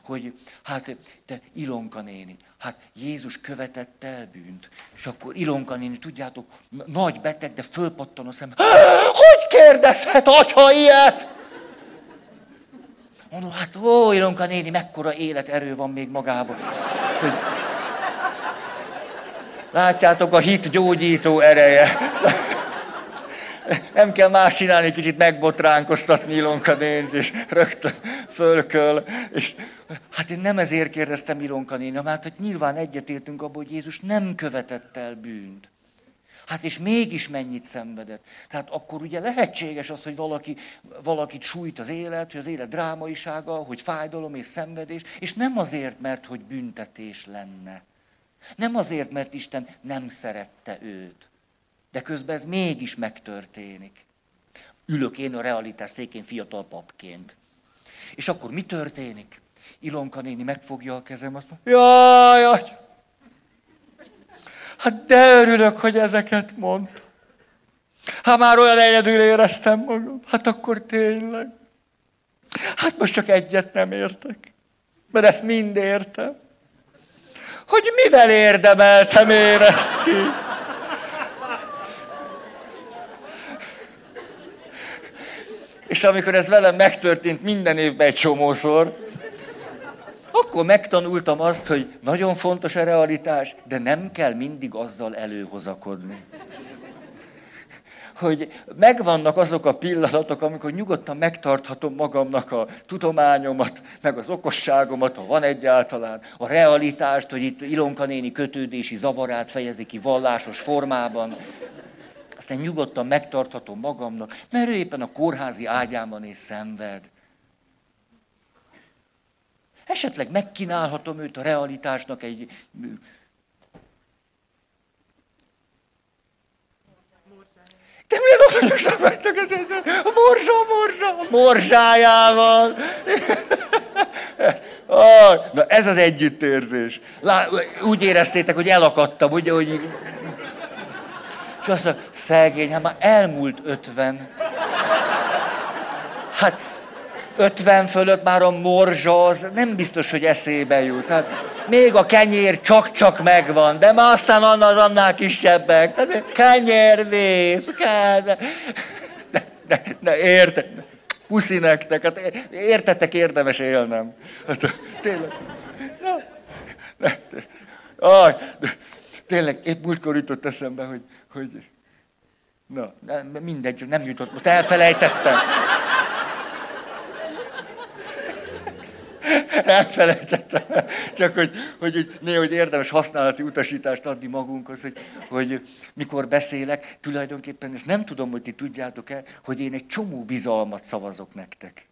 hogy hát te Ilonka néni, hát Jézus követett el bűnt. És akkor Ilonka néni, tudjátok, nagy beteg, de fölpattan a szem. (gasps) Hogy kérdezhet atya ilyet? Mondom, hát ó, Ilonka néni, mekkora életerő van még magában. Hogy... Látjátok a hit gyógyító ereje nem kell más csinálni, kicsit megbotránkoztatni Ilonka nént, és rögtön fölköl. És, hát én nem ezért kérdeztem Ilonka néni, mert hát nyilván egyetértünk abban, hogy Jézus nem követett el bűnt. Hát és mégis mennyit szenvedett. Tehát akkor ugye lehetséges az, hogy valaki, valakit sújt az élet, hogy az élet drámaisága, hogy fájdalom és szenvedés, és nem azért, mert hogy büntetés lenne. Nem azért, mert Isten nem szerette őt, de közben ez mégis megtörténik. Ülök én a realitás székén fiatal papként. És akkor mi történik? Ilonka néni megfogja a kezem, azt mondja, jaj, jaj, hát de örülök, hogy ezeket mond. Ha már olyan egyedül éreztem magam, hát akkor tényleg. Hát most csak egyet nem értek, mert ezt mind értem. Hogy mivel érdemeltem én ezt ki? És amikor ez velem megtörtént minden évben egy csomószor, akkor megtanultam azt, hogy nagyon fontos a realitás, de nem kell mindig azzal előhozakodni. Hogy megvannak azok a pillanatok, amikor nyugodtan megtarthatom magamnak a tudományomat, meg az okosságomat, ha van egyáltalán, a realitást, hogy itt Ilonka néni kötődési zavarát fejezi ki vallásos formában, aztán nyugodtan megtarthatom magamnak, mert ő éppen a kórházi ágyában és szenved. Esetleg megkínálhatom őt a realitásnak egy... De milyen odanyosan vagytok ez, ez a morzsa, morzsa, morzsájával. Oh, na ez az együttérzés. Lá, úgy éreztétek, hogy elakadtam, ugye, hogy így... És azt mondja, szegény, hát már elmúlt ötven. Hát 50 fölött már a morzsa az nem biztos, hogy eszébe jut. Tehát még a kenyér csak-csak megvan, de már aztán annál, annál kisebbek. Tehát kenyér vész, kell. De, de, de, de érte, puszi nektek, hát értetek, érdemes élnem. Hát, tényleg. Na, de, aj, tényleg, épp múltkor jutott eszembe, hogy, hogy na, mindegy, nem jutott, most elfelejtettem. Elfelejtettem. Csak hogy, hogy, hogy néha hogy érdemes használati utasítást adni magunkhoz, hogy, hogy mikor beszélek, tulajdonképpen ezt nem tudom, hogy ti tudjátok-e, hogy én egy csomó bizalmat szavazok nektek.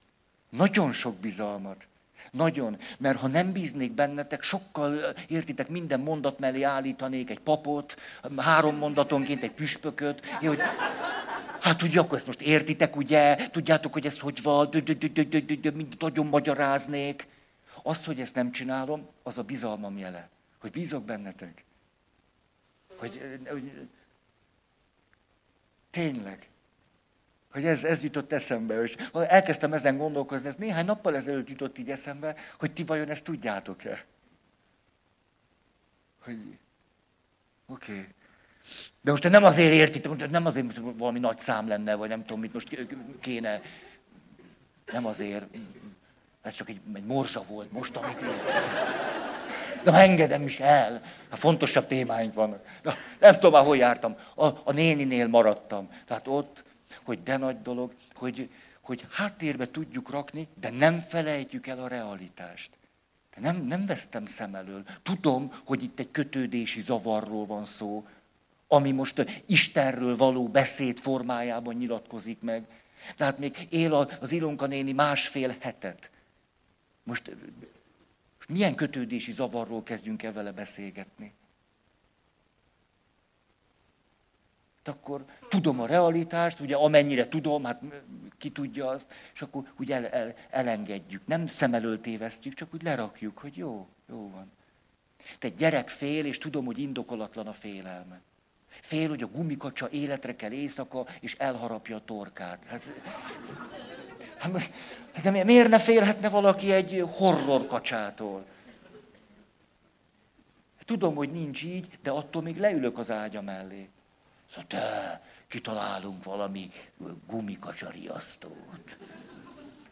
Nagyon sok bizalmat. Nagyon. Mert ha nem bíznék bennetek, sokkal, értitek, minden mondat mellé állítanék egy papot, három mondatonként egy püspököt. Én, hogy, hát ugye, akkor ezt most értitek, ugye? Tudjátok, hogy ez hogy van? Mindent nagyon magyaráznék. Az, hogy ezt nem csinálom, az a bizalmam jele. Hogy bízok bennetek. Hogy, hogy tényleg hogy ez, ez jutott eszembe, és elkezdtem ezen gondolkozni, ez néhány nappal ezelőtt jutott így eszembe, hogy ti vajon ezt tudjátok-e? Hogy oké. Okay. De most nem azért értitek, nem azért, hogy valami nagy szám lenne, vagy nem tudom, mit most kéne. Nem azért. Ez csak egy, egy morzsa volt most, amit én... De engedem is el. A fontosabb témáink vannak. De nem tudom már, hol jártam. A, a néninél maradtam. Tehát ott hogy de nagy dolog, hogy, hogy háttérbe tudjuk rakni, de nem felejtjük el a realitást. De nem, nem vesztem szem elől. Tudom, hogy itt egy kötődési zavarról van szó, ami most Istenről való beszéd formájában nyilatkozik meg. Tehát még él az Ilonka néni másfél hetet. Most, most milyen kötődési zavarról kezdjünk el vele beszélgetni? akkor tudom a realitást, ugye amennyire tudom, hát ki tudja azt, és akkor úgy el, el, elengedjük. Nem szem elől tévesztjük, csak úgy lerakjuk, hogy jó, jó van. Te gyerek fél, és tudom, hogy indokolatlan a félelme. Fél, hogy a gumikacsa életre kell éjszaka, és elharapja a torkát. Hát, hát, de miért ne félhetne valaki egy horror kacsától? Tudom, hogy nincs így, de attól még leülök az ágya mellé. Szóval te, kitalálunk valami gumikacsariasztót.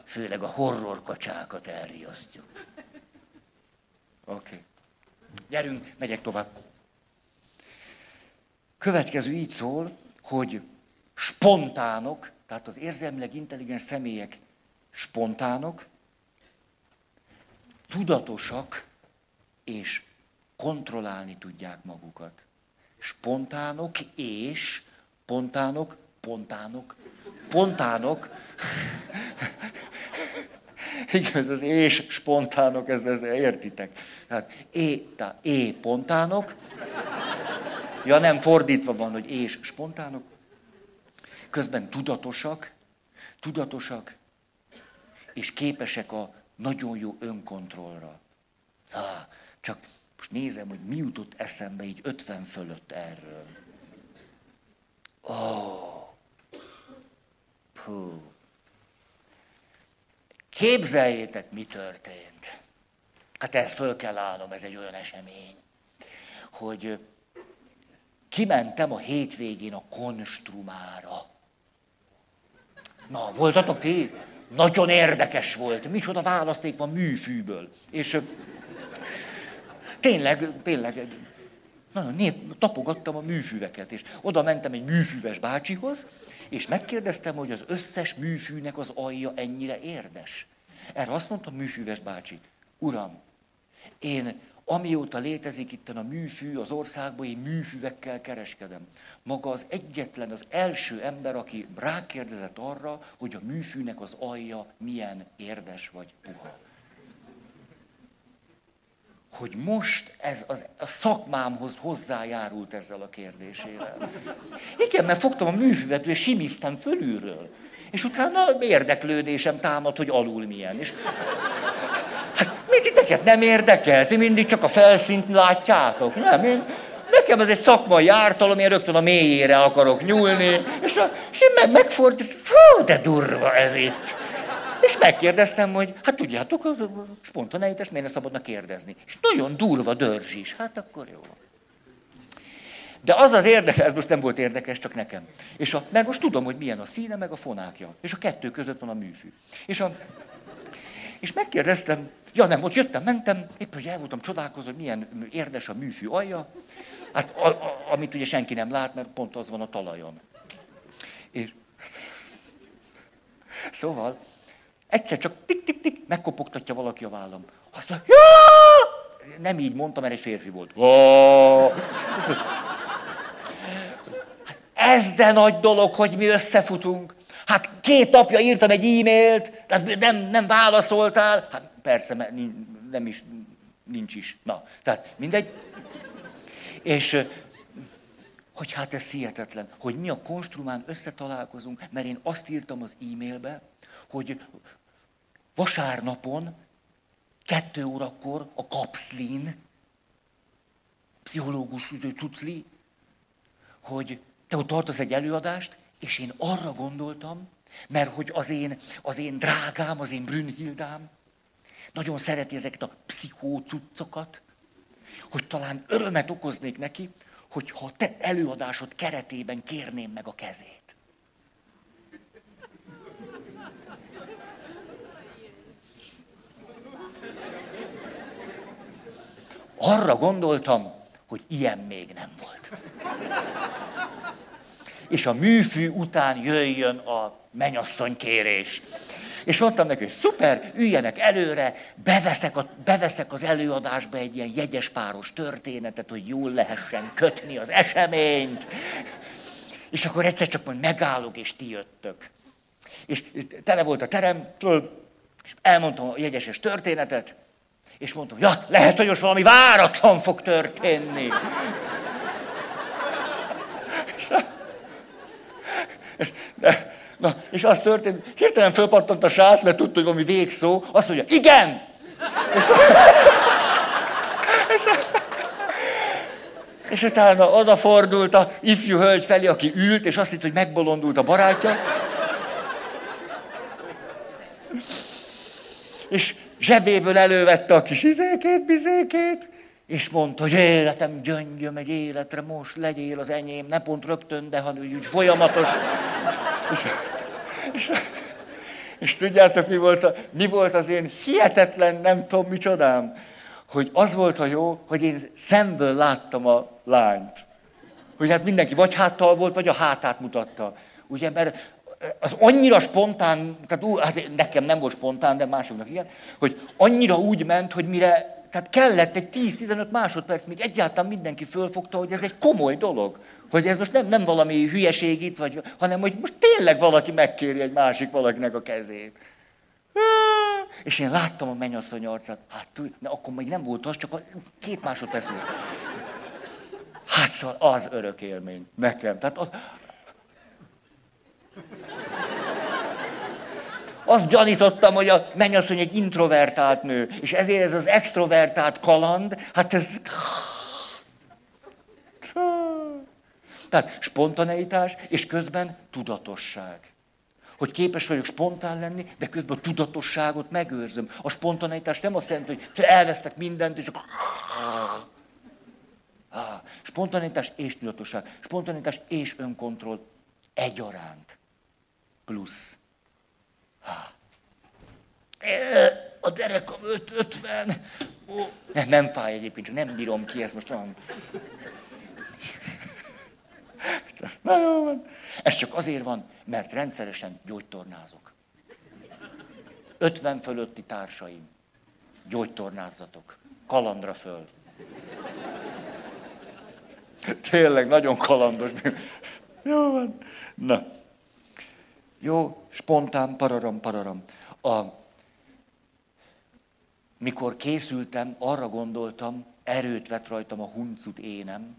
Főleg a horror kacsákat elriasztjuk. Oké. Okay. Gyerünk, megyek tovább. Következő így szól, hogy spontánok, tehát az érzelmileg intelligens személyek spontánok, tudatosak és kontrollálni tudják magukat. Spontánok és pontánok, pontánok, pontánok, (laughs) igaz, az és spontánok, ez, ez értitek. Tehát é, tehát é pontánok, ja nem, fordítva van, hogy és spontánok, közben tudatosak, tudatosak, és képesek a nagyon jó önkontrollra. Há, csak most nézem, hogy mi jutott eszembe így 50 fölött erről. Ó, oh. Puh. Képzeljétek, mi történt. Hát ezt föl kell állnom, ez egy olyan esemény, hogy kimentem a hétvégén a konstrumára. Na, voltatok ti? Nagyon érdekes volt. Micsoda választék van műfűből. És tényleg, tényleg, nagyon nép, tapogattam a műfüveket, és oda mentem egy műfüves bácsihoz, és megkérdeztem, hogy az összes műfűnek az alja ennyire érdes. Erre azt mondta a műfüves bácsi, uram, én amióta létezik itt a műfű az országban, én műfüvekkel kereskedem. Maga az egyetlen, az első ember, aki rákérdezett arra, hogy a műfűnek az alja milyen érdes vagy puha. Hogy most ez az, a szakmámhoz hozzájárult ezzel a kérdésével. Igen, mert fogtam a műfüvet, és simiztem fölülről. És utána érdeklődésem támad, hogy alul milyen. És mi titeket nem érdekel? Ti mindig csak a felszínt látjátok? Nem, én, nekem ez egy szakmai ártalom, én rögtön a mélyére akarok nyúlni, és, a, és én meg, megfordítom, fú, de durva ez itt. És megkérdeztem, hogy hát tudjátok, a spontaneitás miért ne szabadna kérdezni. És nagyon durva dörzs is. Hát akkor jó. De az az érdekes, ez most nem volt érdekes, csak nekem. És a, mert most tudom, hogy milyen a színe, meg a fonákja. És a kettő között van a műfű. És, a, és megkérdeztem, Ja nem, ott jöttem, mentem, éppen, hogy el voltam csodálkozva, hogy milyen érdes a műfű alja, hát a, a, amit ugye senki nem lát, mert pont az van a talajon. És szóval egyszer csak tik-tik-tik megkopogtatja valaki a vállam. Azt mondja, ja! Nem így mondtam, mert egy férfi volt. Hát ez de nagy dolog, hogy mi összefutunk. Hát két napja írtam egy e-mailt, tehát nem, nem válaszoltál. Hát persze, mert nem is, nincs is. Na, tehát mindegy. És hogy hát ez hihetetlen, hogy mi a konstrumán összetalálkozunk, mert én azt írtam az e-mailbe, hogy vasárnapon, kettő órakor a kapszlin, pszichológus cucli, hogy te ott tartasz egy előadást, és én arra gondoltam, mert hogy az én, az én drágám, az én Brünnhildám, nagyon szereti ezeket a pszichócuccokat, hogy talán örömet okoznék neki, hogyha te előadásod keretében kérném meg a kezét. Arra gondoltam, hogy ilyen még nem volt. És a műfű után jöjjön a menyasszony kérés. És mondtam neki, hogy szuper, üljenek előre, beveszek, a, beveszek az előadásba egy ilyen jegyes páros történetet, hogy jól lehessen kötni az eseményt. És akkor egyszer csak majd megállok, és ti jöttök. És tele volt a terem, és elmondtam a jegyeses történetet, és mondtam, ja, lehet, hogy most valami váratlan fog történni. De, Na, és az történt, hirtelen fölpattant a srác, mert tudta, hogy valami végszó, azt mondja, igen! És, és, és utána odafordult a ifjú hölgy felé, aki ült, és azt hitt, hogy megbolondult a barátja. És zsebéből elővette a kis izékét, bizékét, és mondta, hogy életem gyöngyöm egy életre, most legyél az enyém, ne pont rögtön, de hanem úgy folyamatos. És, és, és tudjátok, mi volt, a, mi volt az én hihetetlen, nem tudom micsodám, hogy az volt a jó, hogy én szemből láttam a lányt. Hogy hát mindenki vagy háttal volt, vagy a hátát mutatta. Ugye, mert az annyira spontán, tehát ú, hát nekem nem volt spontán, de másoknak igen, hogy annyira úgy ment, hogy mire tehát kellett egy 10-15 másodperc, még egyáltalán mindenki fölfogta, hogy ez egy komoly dolog. Hogy ez most nem, nem valami hülyeség itt, vagy, hanem hogy most tényleg valaki megkéri egy másik valakinek a kezét. És én láttam a mennyasszony arcát, hát de akkor még nem volt az, csak a két másodperc volt. Hát szóval az örök élmény nekem. Tehát az, azt gyanítottam, hogy a mennyasszony egy introvertált nő, és ezért ez az extrovertált kaland, hát ez... Tehát spontaneitás, és közben tudatosság. hogy képes vagyok spontán lenni, de közben a tudatosságot megőrzöm. A spontaneitás nem azt jelenti, hogy elvesztek mindent, és akkor... Ah, spontaneitás és tudatosság. Spontaneitás és önkontroll egyaránt. Plusz. Ah. A derekam 50. Ó, nem, nem fáj egyébként, csak nem bírom ki, ezt most nem. Na jó van. Ez csak azért van, mert rendszeresen gyógytornázok. 50 fölötti társaim. Gyógytornázzatok. Kalandra föl. Tényleg, nagyon kalandos. Jó van. Na. Jó, spontán, pararam, pararam. A, mikor készültem, arra gondoltam, erőt vett rajtam a huncut énem,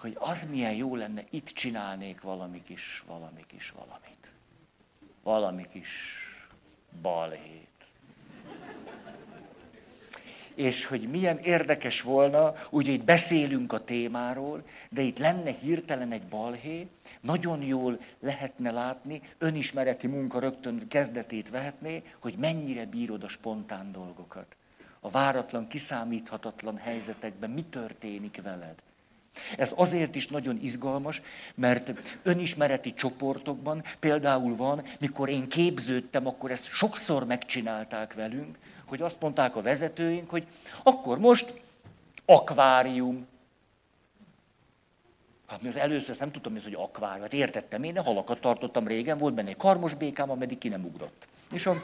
hogy az milyen jó lenne, itt csinálnék valami kis, valami kis valamit. Valami kis balhét. És hogy milyen érdekes volna, ugye itt beszélünk a témáról, de itt lenne hirtelen egy balhé, nagyon jól lehetne látni, önismereti munka rögtön kezdetét vehetné, hogy mennyire bírod a spontán dolgokat. A váratlan, kiszámíthatatlan helyzetekben mi történik veled. Ez azért is nagyon izgalmas, mert önismereti csoportokban például van, mikor én képződtem, akkor ezt sokszor megcsinálták velünk, hogy azt mondták a vezetőink, hogy akkor most akvárium. Hát mi az először ezt nem tudtam, hogy akvárium. Hát értettem én, halakat tartottam régen, volt benne egy karmos békám, ameddig ki nem ugrott. És a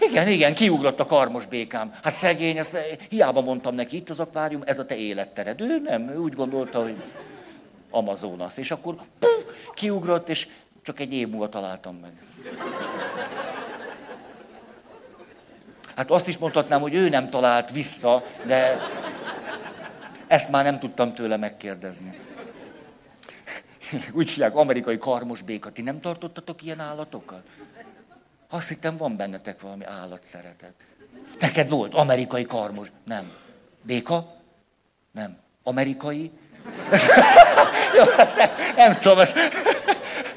igen, igen, kiugrott a karmos békám. Hát szegény, ezt hiába mondtam neki, itt az akvárium, ez a te élettered. Ő nem, ő úgy gondolta, hogy Amazonas. És akkor puf, kiugrott, és csak egy év múlva találtam meg. Hát azt is mondhatnám, hogy ő nem talált vissza, de ezt már nem tudtam tőle megkérdezni. Úgy hívják, amerikai karmos béka. Ti nem tartottatok ilyen állatokat? Azt hittem, van bennetek valami állatszeretet. Neked volt amerikai karmos. Nem. Béka? Nem. Amerikai? (laughs) nem, nem tudom,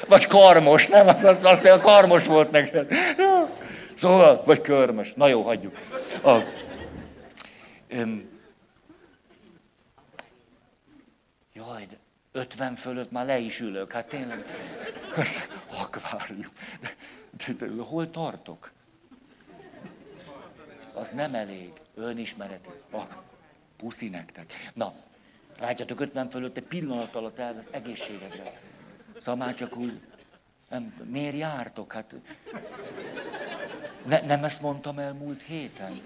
vagy karmos, nem? Az, az, az például karmos volt neked. Szóval, vagy körmös. Na jó, hagyjuk. A, öm, jaj, de 50 fölött már le is ülök. Hát tényleg, (laughs) akvárium. De, de, de, hol tartok? Az nem elég. Önismereti. Ah, puszi nektek. Na, látjátok, 50 fölött egy pillanat alatt elvesz egészségedre. Szóval már csak úgy, nem, miért jártok? Hát, ne, nem ezt mondtam el múlt héten?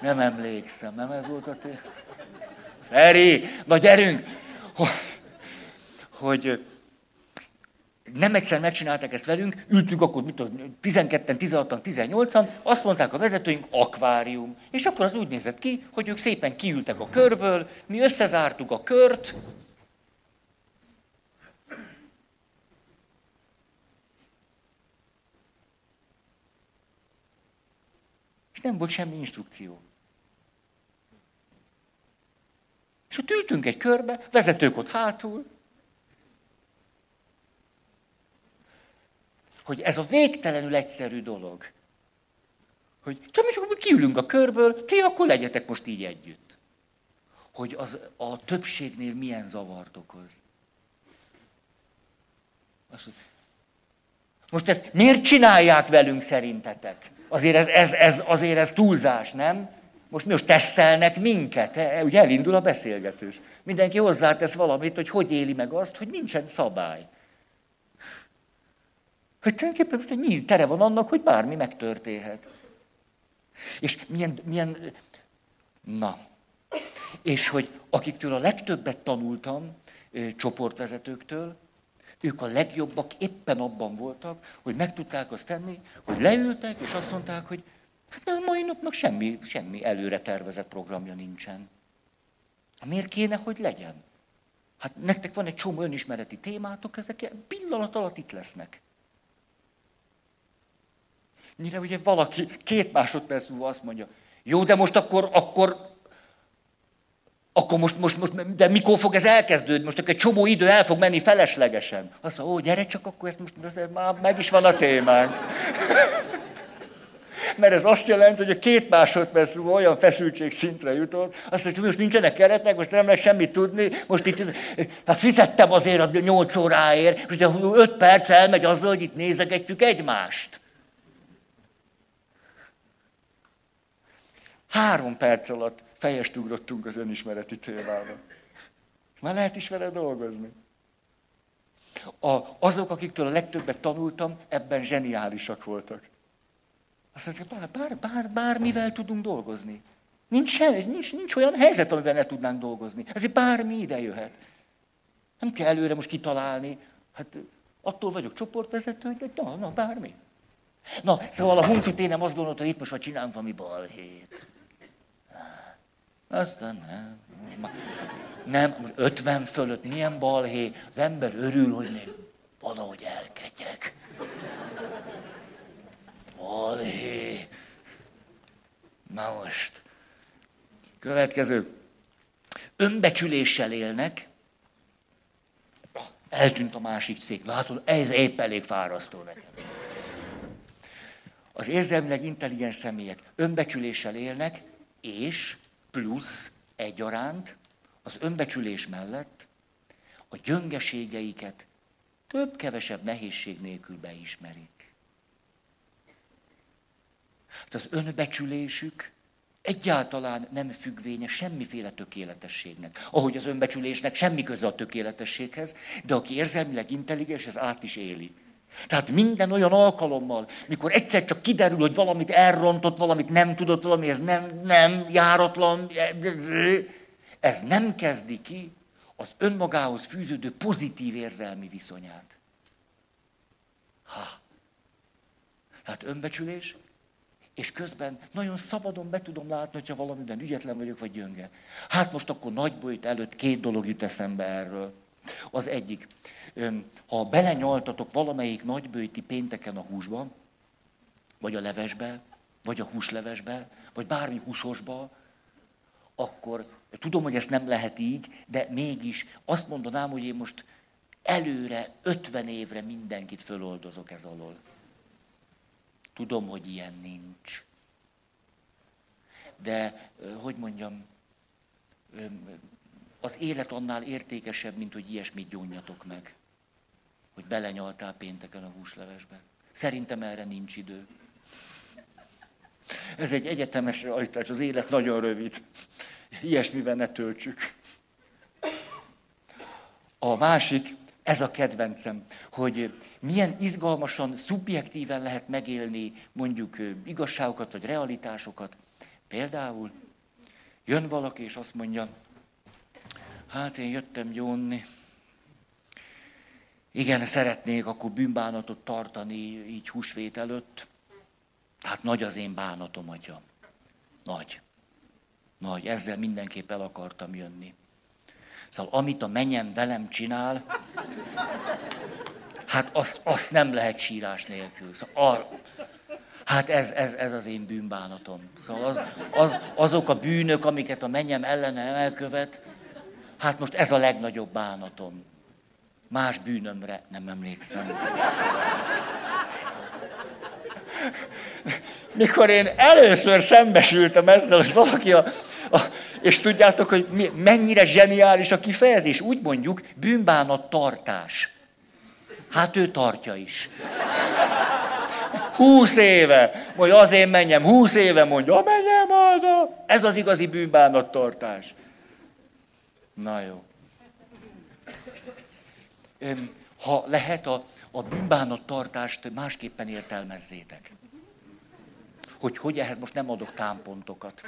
Nem emlékszem, nem ez volt a té... Feri, na gyerünk! Hogy, hogy nem egyszer megcsinálták ezt velünk, ültünk akkor, mit tudom, 12-en, 16-an, 18-an, azt mondták a vezetőink, akvárium. És akkor az úgy nézett ki, hogy ők szépen kiültek a körből, mi összezártuk a kört, és nem volt semmi instrukció. És ott ültünk egy körbe, vezetők ott hátul, hogy ez a végtelenül egyszerű dolog. Hogy csak mi csak kiülünk a körből, ti akkor legyetek most így együtt. Hogy az a többségnél milyen zavart okoz. Most ezt miért csinálják velünk szerintetek? Azért ez, ez, ez, azért ez túlzás, nem? Most mi most tesztelnek minket, e, ugye elindul a beszélgetés. Mindenki hozzátesz valamit, hogy hogy éli meg azt, hogy nincsen szabály. Hogy tulajdonképpen most nyílt tere van annak, hogy bármi megtörténhet. És milyen, milyen, na, és hogy akiktől a legtöbbet tanultam, csoportvezetőktől, ők a legjobbak éppen abban voltak, hogy meg tudták azt tenni, hogy leültek, és azt mondták, hogy hát a mai napnak semmi, semmi előre tervezett programja nincsen. Miért kéne, hogy legyen? Hát nektek van egy csomó önismereti témátok, ezek pillanat alatt itt lesznek. Mire ugye valaki két másodperc múlva azt mondja, jó, de most akkor, akkor akkor most, most, most, de mikor fog ez elkezdődni? Most egy csomó idő el fog menni feleslegesen. Azt mondja, ó, gyere csak, akkor ezt most, most már meg is van a témánk. (laughs) Mert ez azt jelenti, hogy a két másodperc olyan feszültség szintre jutott, azt mondja, hogy most nincsenek keretek, most nem lehet semmit tudni, most itt, hát fizettem azért a nyolc óráért, és ugye öt perc elmegy azzal, hogy itt nézegetjük egymást. Három perc alatt fejest ugrottunk az önismereti témába. Már lehet is vele dolgozni. A, azok, akiktől a legtöbbet tanultam, ebben zseniálisak voltak. Azt mondták, bár, bár, bár, bármivel tudunk dolgozni. Nincs, semmi, nincs, nincs olyan helyzet, amivel ne tudnánk dolgozni. Ezért bármi ide jöhet. Nem kell előre most kitalálni. Hát attól vagyok csoportvezető, hogy na, na, bármi. Na, szóval a huncit nem azt gondolta, hogy itt most vagy csinálunk valami balhét. Aztán nem. Nem, 50 fölött milyen balhé, az ember örül, hogy még valahogy elketyeg. Balhé. Na most. Következő. Önbecsüléssel élnek. Eltűnt a másik cég. Látod, ez épp elég fárasztó nekem. Az érzelmileg intelligens személyek önbecsüléssel élnek, és plusz egyaránt az önbecsülés mellett a gyöngeségeiket több-kevesebb nehézség nélkül beismerik. Hát az önbecsülésük egyáltalán nem függvénye semmiféle tökéletességnek. Ahogy az önbecsülésnek semmi köze a tökéletességhez, de aki érzelmileg intelligens, ez át is éli. Tehát minden olyan alkalommal, mikor egyszer csak kiderül, hogy valamit elrontott, valamit nem tudott, valami ez nem, nem járatlan, ez nem kezdi ki az önmagához fűződő pozitív érzelmi viszonyát. Ha. Hát önbecsülés, és közben nagyon szabadon be tudom látni, hogyha valamiben ügyetlen vagyok, vagy gyönge. Hát most akkor nagy bolyt előtt két dolog jut eszembe erről. Az egyik, ha belenyaltatok valamelyik nagybőti pénteken a húsba, vagy a levesbe, vagy a húslevesbe, vagy bármi húsosba, akkor tudom, hogy ezt nem lehet így, de mégis azt mondanám, hogy én most előre 50 évre mindenkit föloldozok ez alól. Tudom, hogy ilyen nincs. De, hogy mondjam, az élet annál értékesebb, mint hogy ilyesmit gyónjatok meg. Hogy belenyaltál pénteken a húslevesbe. Szerintem erre nincs idő. Ez egy egyetemes realitás, az élet nagyon rövid. Ilyesmivel ne töltsük. A másik, ez a kedvencem, hogy milyen izgalmasan, szubjektíven lehet megélni mondjuk igazságokat vagy realitásokat. Például jön valaki és azt mondja, hát én jöttem gyónni, igen, szeretnék akkor bűnbánatot tartani így húsvét előtt. Hát nagy az én bánatom, atya. Nagy. Nagy. Ezzel mindenképp el akartam jönni. Szóval amit a menyem velem csinál, hát azt, azt nem lehet sírás nélkül. Szóval ar, hát ez, ez, ez az én bűnbánatom. Szóval az, az, azok a bűnök, amiket a menyem ellene elkövet, hát most ez a legnagyobb bánatom. Más bűnömre nem emlékszem. Mikor én először szembesültem ezzel, hogy valaki a, a és tudjátok, hogy mi, mennyire zseniális a kifejezés? Úgy mondjuk, bűnbánat tartás. Hát ő tartja is. Húsz éve, hogy azért menjem, húsz éve mondja, menjem oda. Ez az igazi bűnbánattartás. Na jó. Ha lehet, a, a bűnbánattartást másképpen értelmezzétek. Hogy hogy ehhez most nem adok támpontokat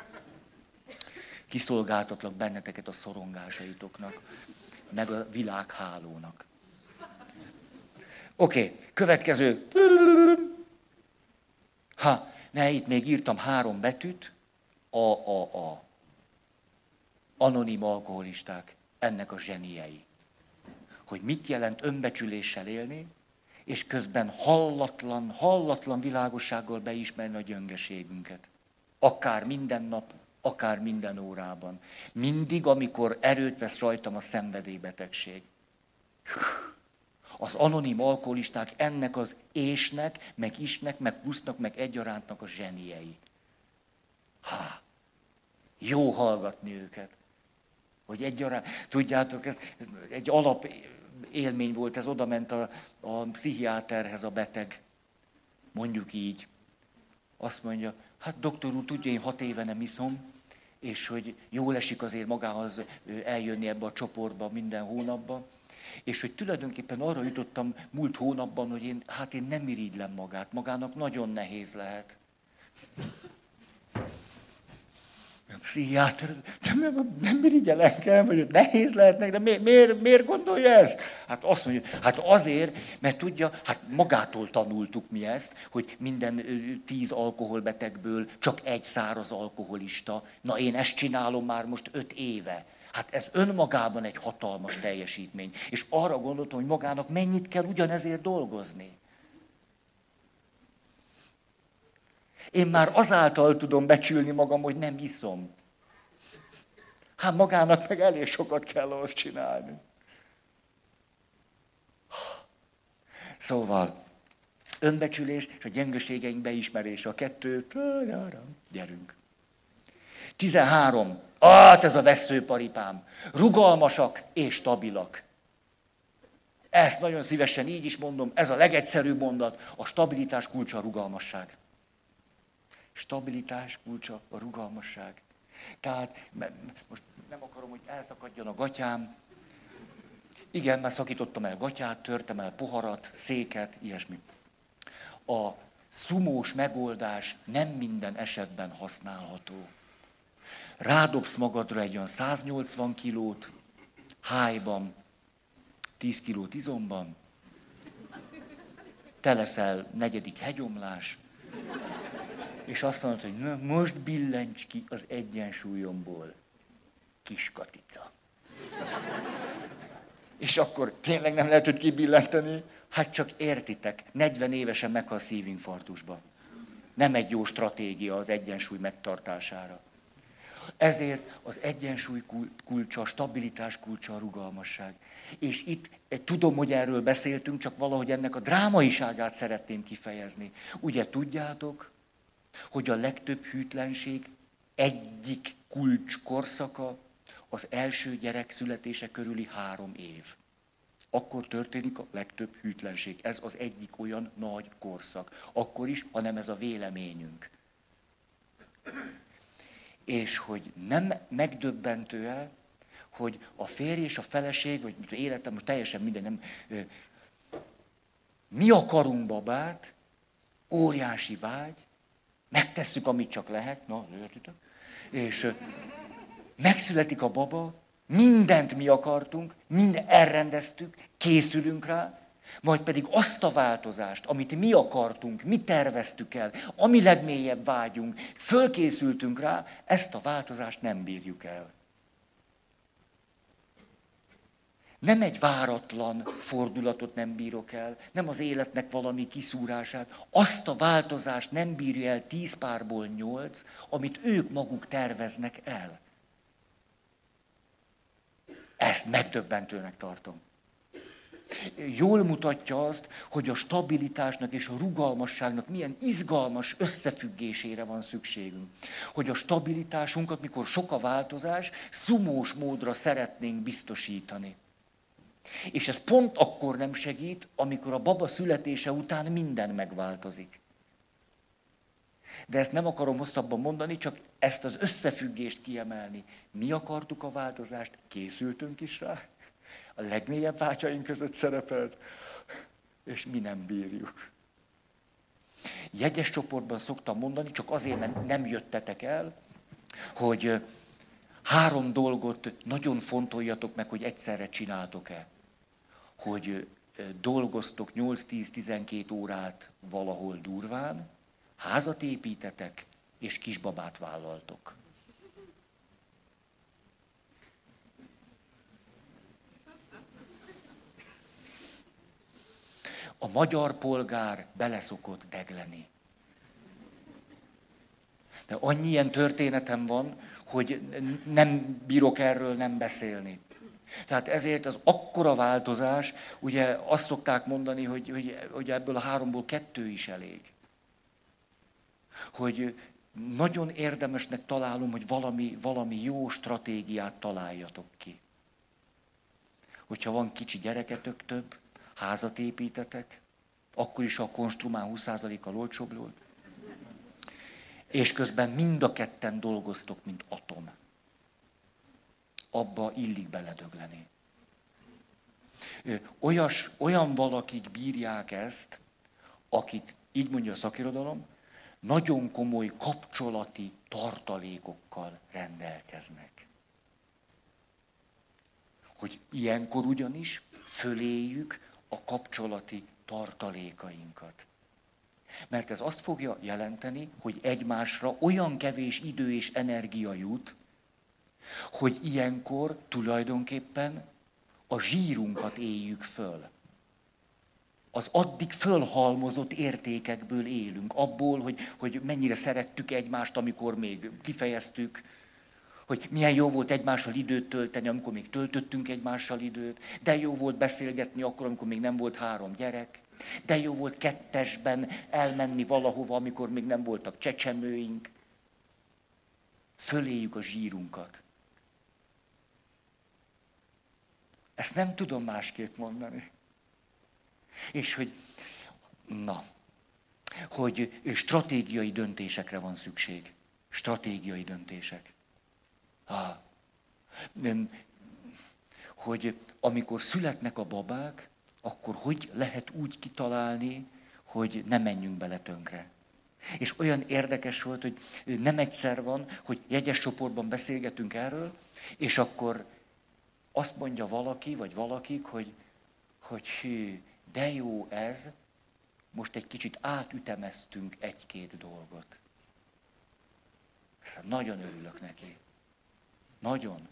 kiszolgáltatlak benneteket a szorongásaitoknak, meg a világhálónak. Oké, okay, következő. Ha, ne, itt még írtam három betűt. A, a, a. Anonim alkoholisták, ennek a zseniei. Hogy mit jelent önbecsüléssel élni, és közben hallatlan, hallatlan világossággal beismerni a gyöngeségünket. Akár minden nap, akár minden órában. Mindig, amikor erőt vesz rajtam a szenvedélybetegség. Az anonim alkoholisták ennek az ésnek, meg isnek, meg plusznak, meg egyarántnak a zseniei. Ha, jó hallgatni őket. Hogy egyaránt, tudjátok, ez egy alap élmény volt, ez oda ment a, a pszichiáterhez a beteg. Mondjuk így. Azt mondja, hát doktor úr, tudja, én hat éve nem iszom, és hogy jól esik azért magához eljönni ebbe a csoportba minden hónapban, és hogy tulajdonképpen arra jutottam múlt hónapban, hogy én, hát én nem irigylem magát, magának nagyon nehéz lehet. A pszichiáter, de nem, nem irigyel kell, vagy nehéz lehetnek, de miért, miért, miért gondolja ezt? Hát azt mondja, hát azért, mert tudja, hát magától tanultuk mi ezt, hogy minden tíz alkoholbetegből csak egy száraz alkoholista. Na én ezt csinálom már most öt éve. Hát ez önmagában egy hatalmas teljesítmény. És arra gondoltam, hogy magának mennyit kell ugyanezért dolgozni. Én már azáltal tudom becsülni magam, hogy nem iszom. Hát magának meg elég sokat kell ahhoz csinálni. Szóval, önbecsülés és a gyengeségeink beismerése, a kettőt, gyerünk. 13. Hát ez a veszőparipám. Rugalmasak és stabilak. Ezt nagyon szívesen így is mondom, ez a legegyszerűbb mondat, a stabilitás kulcsa a rugalmasság. Stabilitás kulcsa a rugalmasság. Tehát most nem akarom, hogy elszakadjon a gatyám. Igen, mert szakítottam el gatyát, törtem el poharat, széket, ilyesmi. A szumós megoldás nem minden esetben használható rádobsz magadra egy olyan 180 kilót, hájban, 10 kilót izomban, te leszel negyedik hegyomlás, és azt mondod, hogy na, most billencs ki az egyensúlyomból, kis katica. És akkor tényleg nem lehet őt kibillenteni? Hát csak értitek, 40 évesen meghal szívinfarktusba. Nem egy jó stratégia az egyensúly megtartására. Ezért az egyensúly kulcsa, a stabilitás kulcsa, a rugalmasság. És itt tudom, hogy erről beszéltünk, csak valahogy ennek a drámaiságát szeretném kifejezni. Ugye tudjátok, hogy a legtöbb hűtlenség egyik kulcs korszaka az első gyerek születése körüli három év. Akkor történik a legtöbb hűtlenség. Ez az egyik olyan nagy korszak. Akkor is, ha nem ez a véleményünk és hogy nem megdöbbentő-e, hogy a férj és a feleség, vagy életem, most teljesen minden, nem, mi akarunk babát, óriási vágy, megtesszük, amit csak lehet, na, értitek? És megszületik a baba, mindent mi akartunk, mind elrendeztük, készülünk rá, majd pedig azt a változást, amit mi akartunk, mi terveztük el, ami legmélyebb vágyunk, fölkészültünk rá, ezt a változást nem bírjuk el. Nem egy váratlan fordulatot nem bírok el, nem az életnek valami kiszúrását, azt a változást nem bírja el tíz párból nyolc, amit ők maguk terveznek el. Ezt megdöbbentőnek tartom jól mutatja azt, hogy a stabilitásnak és a rugalmasságnak milyen izgalmas összefüggésére van szükségünk. Hogy a stabilitásunkat, mikor sok a változás, szumós módra szeretnénk biztosítani. És ez pont akkor nem segít, amikor a baba születése után minden megváltozik. De ezt nem akarom hosszabban mondani, csak ezt az összefüggést kiemelni. Mi akartuk a változást, készültünk is rá, a legmélyebb vágyaink között szerepelt, és mi nem bírjuk. Jegyes csoportban szoktam mondani, csak azért, mert nem jöttetek el, hogy három dolgot nagyon fontoljatok meg, hogy egyszerre csináltok-e. Hogy dolgoztok 8-10-12 órát valahol durván, házat építetek, és kisbabát vállaltok. a magyar polgár beleszokott degleni. De annyi ilyen történetem van, hogy nem bírok erről nem beszélni. Tehát ezért az akkora változás, ugye azt szokták mondani, hogy, hogy, hogy ebből a háromból kettő is elég. Hogy nagyon érdemesnek találom, hogy valami, valami jó stratégiát találjatok ki. Hogyha van kicsi gyereketek több, házat építetek, akkor is a konstrumán 20%-kal olcsóbb volt. És közben mind a ketten dolgoztok, mint atom. Abba illik beledögleni. Olyas, olyan valakik bírják ezt, akik, így mondja a szakirodalom, nagyon komoly kapcsolati tartalékokkal rendelkeznek. Hogy ilyenkor ugyanis föléjük a kapcsolati tartalékainkat. Mert ez azt fogja jelenteni, hogy egymásra olyan kevés idő és energia jut, hogy ilyenkor tulajdonképpen a zsírunkat éljük föl. Az addig fölhalmozott értékekből élünk, abból, hogy, hogy mennyire szerettük egymást, amikor még kifejeztük, hogy milyen jó volt egymással időt tölteni, amikor még töltöttünk egymással időt, de jó volt beszélgetni akkor, amikor még nem volt három gyerek, de jó volt kettesben elmenni valahova, amikor még nem voltak csecsemőink. Föléjük a zsírunkat. Ezt nem tudom másképp mondani. És hogy, na, hogy stratégiai döntésekre van szükség. Stratégiai döntések. Ah, hogy amikor születnek a babák, akkor hogy lehet úgy kitalálni, hogy ne menjünk bele tönkre. És olyan érdekes volt, hogy nem egyszer van, hogy jegyes csoportban beszélgetünk erről, és akkor azt mondja valaki, vagy valakik, hogy, hogy hű, de jó ez, most egy kicsit átütemeztünk egy-két dolgot. Szóval nagyon örülök neki. Nagyon.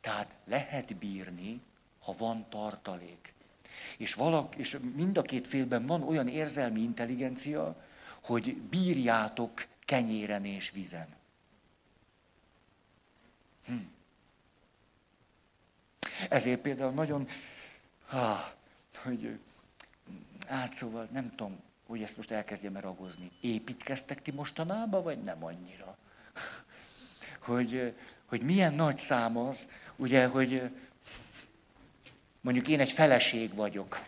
Tehát lehet bírni, ha van tartalék. És, valak, és mind a két félben van olyan érzelmi intelligencia, hogy bírjátok kenyéren és vizen. Hm. Ezért például nagyon, ha, hogy hát szóval nem tudom, hogy ezt most elkezdjem ragozni. Építkeztek ti mostanában, vagy nem annyira? Hogy, hogy milyen nagy szám az, ugye, hogy mondjuk én egy feleség vagyok,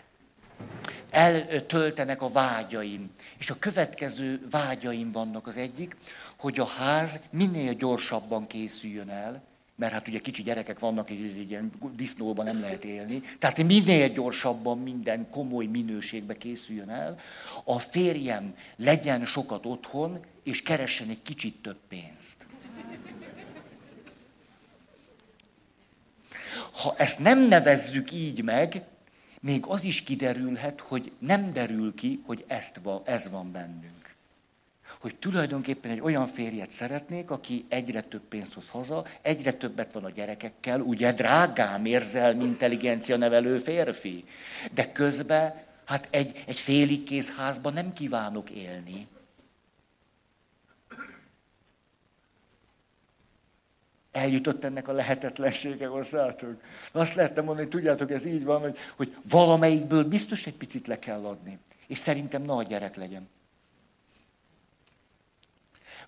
eltöltenek a vágyaim, és a következő vágyaim vannak az egyik, hogy a ház minél gyorsabban készüljön el, mert hát ugye kicsi gyerekek vannak, és ilyen disznóban nem lehet élni, tehát minél gyorsabban minden komoly minőségbe készüljön el, a férjem legyen sokat otthon, és keressen egy kicsit több pénzt. Ha ezt nem nevezzük így meg, még az is kiderülhet, hogy nem derül ki, hogy ezt van, ez van bennünk. Hogy tulajdonképpen egy olyan férjet szeretnék, aki egyre több pénzt hoz haza, egyre többet van a gyerekekkel, ugye drágám érzelmi intelligencia nevelő férfi. De közben, hát egy, egy félig kész házban nem kívánok élni. Eljutott ennek a lehetetlensége hozzátok. Azt lehetne mondani, hogy tudjátok, ez így van, hogy, hogy valamelyikből biztos egy picit le kell adni. És szerintem nagy gyerek legyen.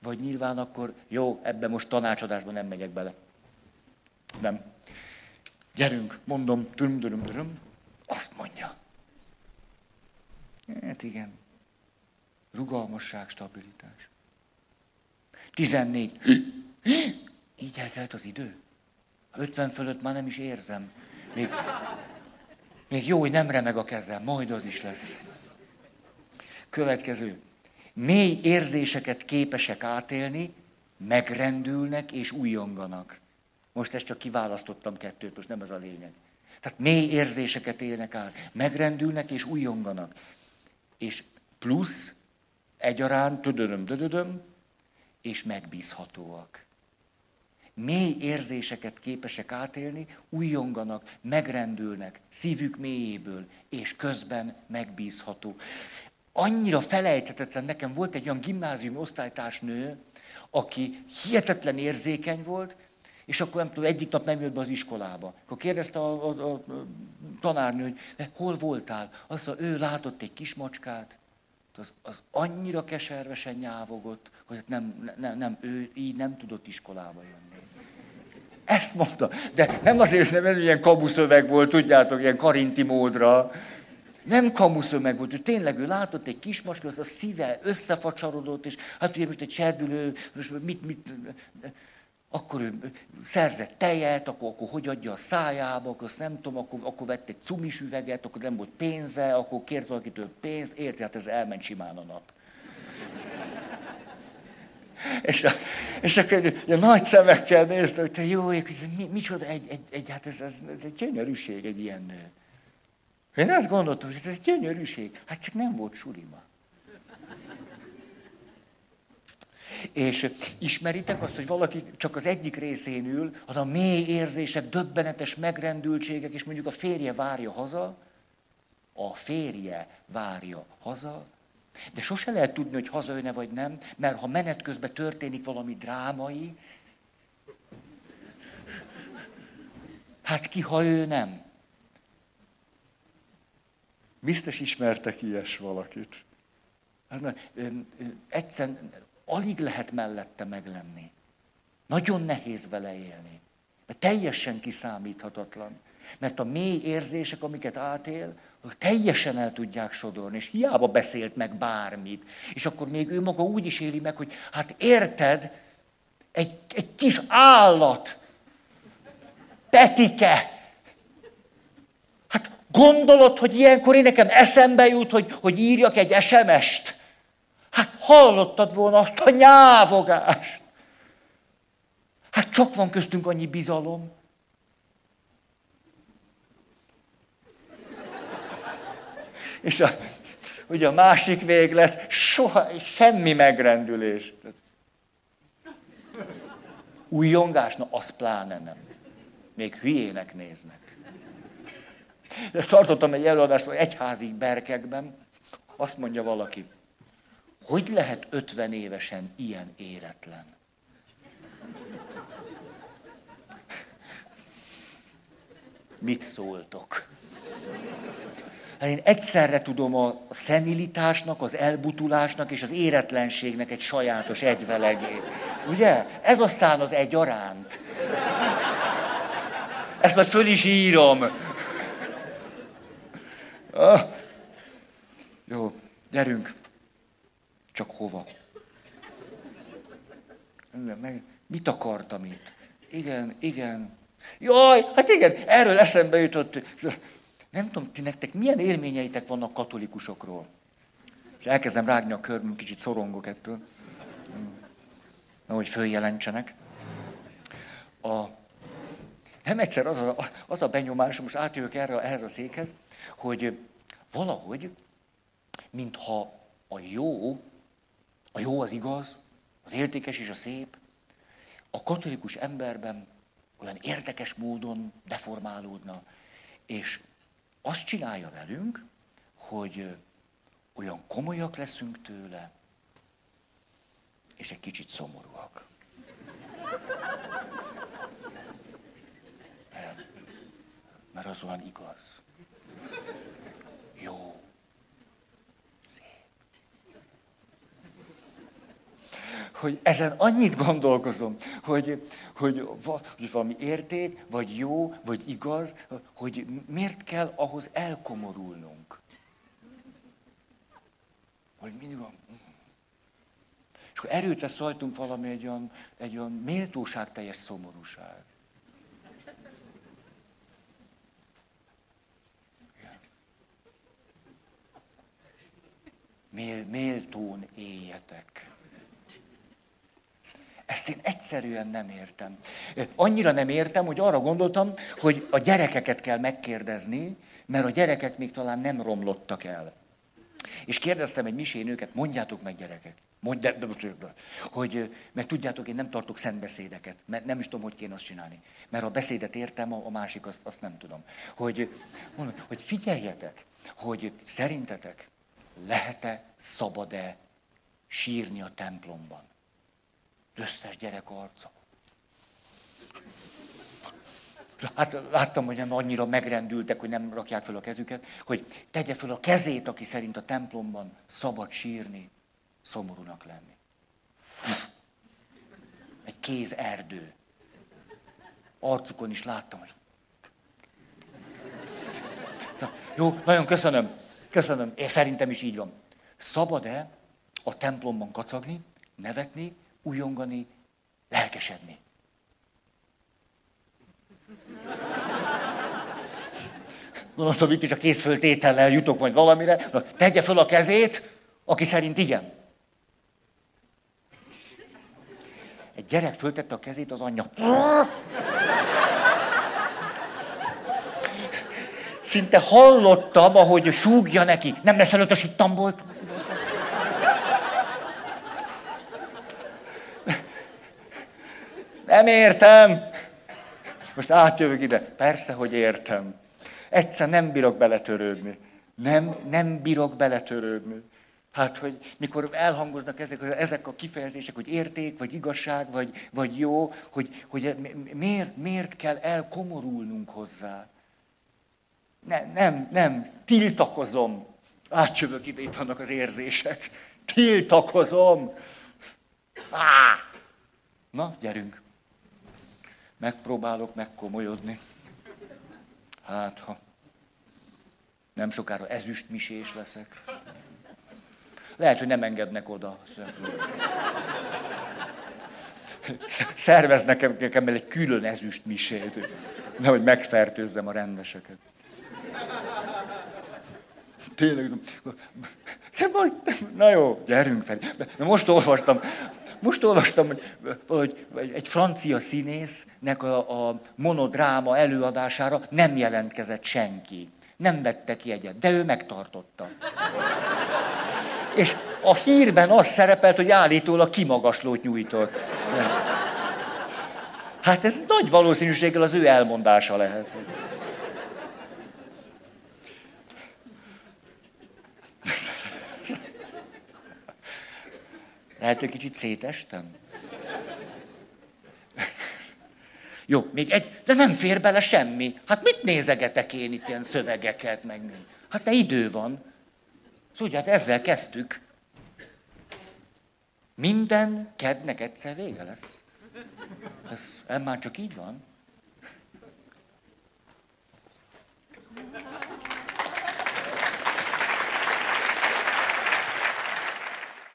Vagy nyilván akkor, jó, ebben most tanácsadásban nem megyek bele. Nem. Gyerünk, mondom, dürüm, dürüm, dürüm. Azt mondja. Hát igen. Rugalmasság, stabilitás. 14. (gasps) Így eltelt az idő. 50 fölött már nem is érzem. Még, még jó, hogy nem remeg a kezem, majd az is lesz. Következő. Mély érzéseket képesek átélni, megrendülnek és újonganak. Most ezt csak kiválasztottam kettőt, most nem ez a lényeg. Tehát mély érzéseket élnek át, megrendülnek és újonganak. És plusz egyaránt, tödödöm, tödödöm, és megbízhatóak mély érzéseket képesek átélni, újonganak, megrendülnek szívük mélyéből, és közben megbízható. Annyira felejthetetlen, nekem volt egy olyan gimnáziumi osztálytársnő, aki hihetetlen érzékeny volt, és akkor nem tudom, egyik nap nem jött be az iskolába. Akkor kérdezte a, a, a tanárnő, hogy de hol voltál? Azt mondja, ő látott egy kismacskát, az, az annyira keservesen nyávogott, hogy hát nem, nem, nem, ő így nem tudott iskolába jönni. Ezt mondta. De nem azért, nem ilyen kabuszöveg volt, tudjátok, ilyen karinti módra. Nem kamuszöveg volt, hogy tényleg ő látott egy kismacskát, az a szíve összefacsarodott, és hát ugye most egy serdülő, most mit, mit, akkor ő szerzett tejet, akkor, akkor hogy adja a szájába, akkor azt nem tudom, akkor, akkor vett egy cumis üveget, akkor nem volt pénze, akkor kért valakitől pénzt, érti, hát ez elment simán a nap. és, a, és akkor a nagy szemekkel nézte, hogy te jó, ez mi, micsoda, egy, egy, egy, hát ez, ez, ez egy gyönyörűség, egy ilyen nő. Én azt gondoltam, hogy ez egy gyönyörűség. Hát csak nem volt sulima. És ismeritek azt, hogy valaki csak az egyik részén ül, az a mély érzések, döbbenetes megrendültségek, és mondjuk a férje várja haza, a férje várja haza, de sose lehet tudni, hogy hazajön-e vagy nem, mert ha menet közben történik valami drámai, hát ki, ha ő nem? Biztos ismertek ilyes valakit. Hát, egyszerűen alig lehet mellette meglenni. Nagyon nehéz vele élni. Mert teljesen kiszámíthatatlan. Mert a mély érzések, amiket átél, teljesen el tudják sodorni, és hiába beszélt meg bármit. És akkor még ő maga úgy is éli meg, hogy hát érted, egy, egy kis állat, Petike, gondolod, hogy ilyenkor én nekem eszembe jut, hogy, hogy írjak egy SMS-t? Hát hallottad volna azt a nyávogást. Hát csak van köztünk annyi bizalom. És a, ugye a másik véglet, soha, semmi megrendülés. Újongás? Na, az pláne nem. Még hülyének néznek. Tartottam egy előadást egyházig berkekben, azt mondja valaki, hogy lehet 50 évesen ilyen éretlen? Mit szóltok? Hát én egyszerre tudom a szenilitásnak, az elbutulásnak és az éretlenségnek egy sajátos egyvelegét. Ugye? Ez aztán az egyaránt. Ezt majd föl is írom. Ah. Jó, gyerünk. Csak hova? Meg, mit akartam itt? Igen, igen. Jaj, hát igen, erről eszembe jutott. Nem tudom, ti nektek milyen élményeitek vannak katolikusokról? És elkezdem rágni a körmöm, kicsit szorongok ettől. Hogy följelentsenek. A, nem egyszer az a, az a benyomás, most átjövök erre, ehhez a székhez, hogy valahogy, mintha a jó a jó, az igaz, az értékes és a szép, a katolikus emberben olyan érdekes módon deformálódna, és azt csinálja velünk, hogy olyan komolyak leszünk tőle, és egy kicsit szomorúak. Mert, az olyan igaz. Jó. hogy ezen annyit gondolkozom, hogy, hogy, hogy valami érték, vagy jó, vagy igaz, hogy miért kell ahhoz elkomorulnunk. Hogy mindig van. És akkor erőt vesz rajtunk valami egy olyan, egy olyan méltóságteljes szomorúság. Mél, méltón éljetek. Ezt én egyszerűen nem értem. Annyira nem értem, hogy arra gondoltam, hogy a gyerekeket kell megkérdezni, mert a gyerekek még talán nem romlottak el. És kérdeztem egy misén őket, mondjátok meg gyerekek, mondj, de, de most, hogy, mert tudjátok, én nem tartok szentbeszédeket, mert nem is tudom, hogy kéne azt csinálni. Mert a beszédet értem, a, a másik azt, azt nem tudom. Hogy, mondom, hogy figyeljetek, hogy szerintetek lehet-e, szabad-e sírni a templomban? Az összes gyerek arca. Hát láttam, hogy nem annyira megrendültek, hogy nem rakják fel a kezüket, hogy tegye fel a kezét, aki szerint a templomban szabad sírni, szomorúnak lenni. Egy kéz erdő. Arcukon is láttam, hogy... Jó, nagyon köszönöm. Köszönöm. Én szerintem is így van. Szabad-e a templomban kacagni, nevetni, újongani, lelkesedni? Gondoltam, itt is a készföltétellel jutok majd valamire. Na, tegye föl a kezét, aki szerint igen. Egy gyerek föltette a kezét, az anyja. Szinte hallottam, ahogy súgja neki. Nem lesz előtt a volt. Nem értem. Most átjövök ide. Persze, hogy értem. Egyszer nem bírok beletörődni. Nem, nem bírok beletörődni. Hát, hogy mikor elhangoznak ezek, ezek a kifejezések, hogy érték, vagy igazság, vagy, vagy jó, hogy, hogy miért, miért kell elkomorulnunk hozzá. Ne, nem, nem, tiltakozom. Átjövök ide, itt vannak az érzések. Tiltakozom. Á! Na, gyerünk. Megpróbálok megkomolyodni. Hát, ha nem sokára ezüstmisés leszek. Lehet, hogy nem engednek oda. Szervez nekem, nekem egy külön ezüstmisét, nehogy megfertőzzem a rendeseket. Tényleg, na jó, gyerünk fel. Most olvastam, most olvastam, hogy egy francia színésznek a, a monodráma előadására nem jelentkezett senki. Nem vette ki egyet, de ő megtartotta. És a hírben az szerepelt, hogy állítólag kimagaslót nyújtott. Hát ez nagy valószínűséggel az ő elmondása lehet. Lehet, hogy kicsit szétestem? Jó, még egy, de nem fér bele semmi. Hát mit nézegetek én itt ilyen szövegeket, meg mi? Hát ne idő van. Szóval hát ezzel kezdtük. Minden kednek egyszer vége lesz. Ez, ez már csak így van.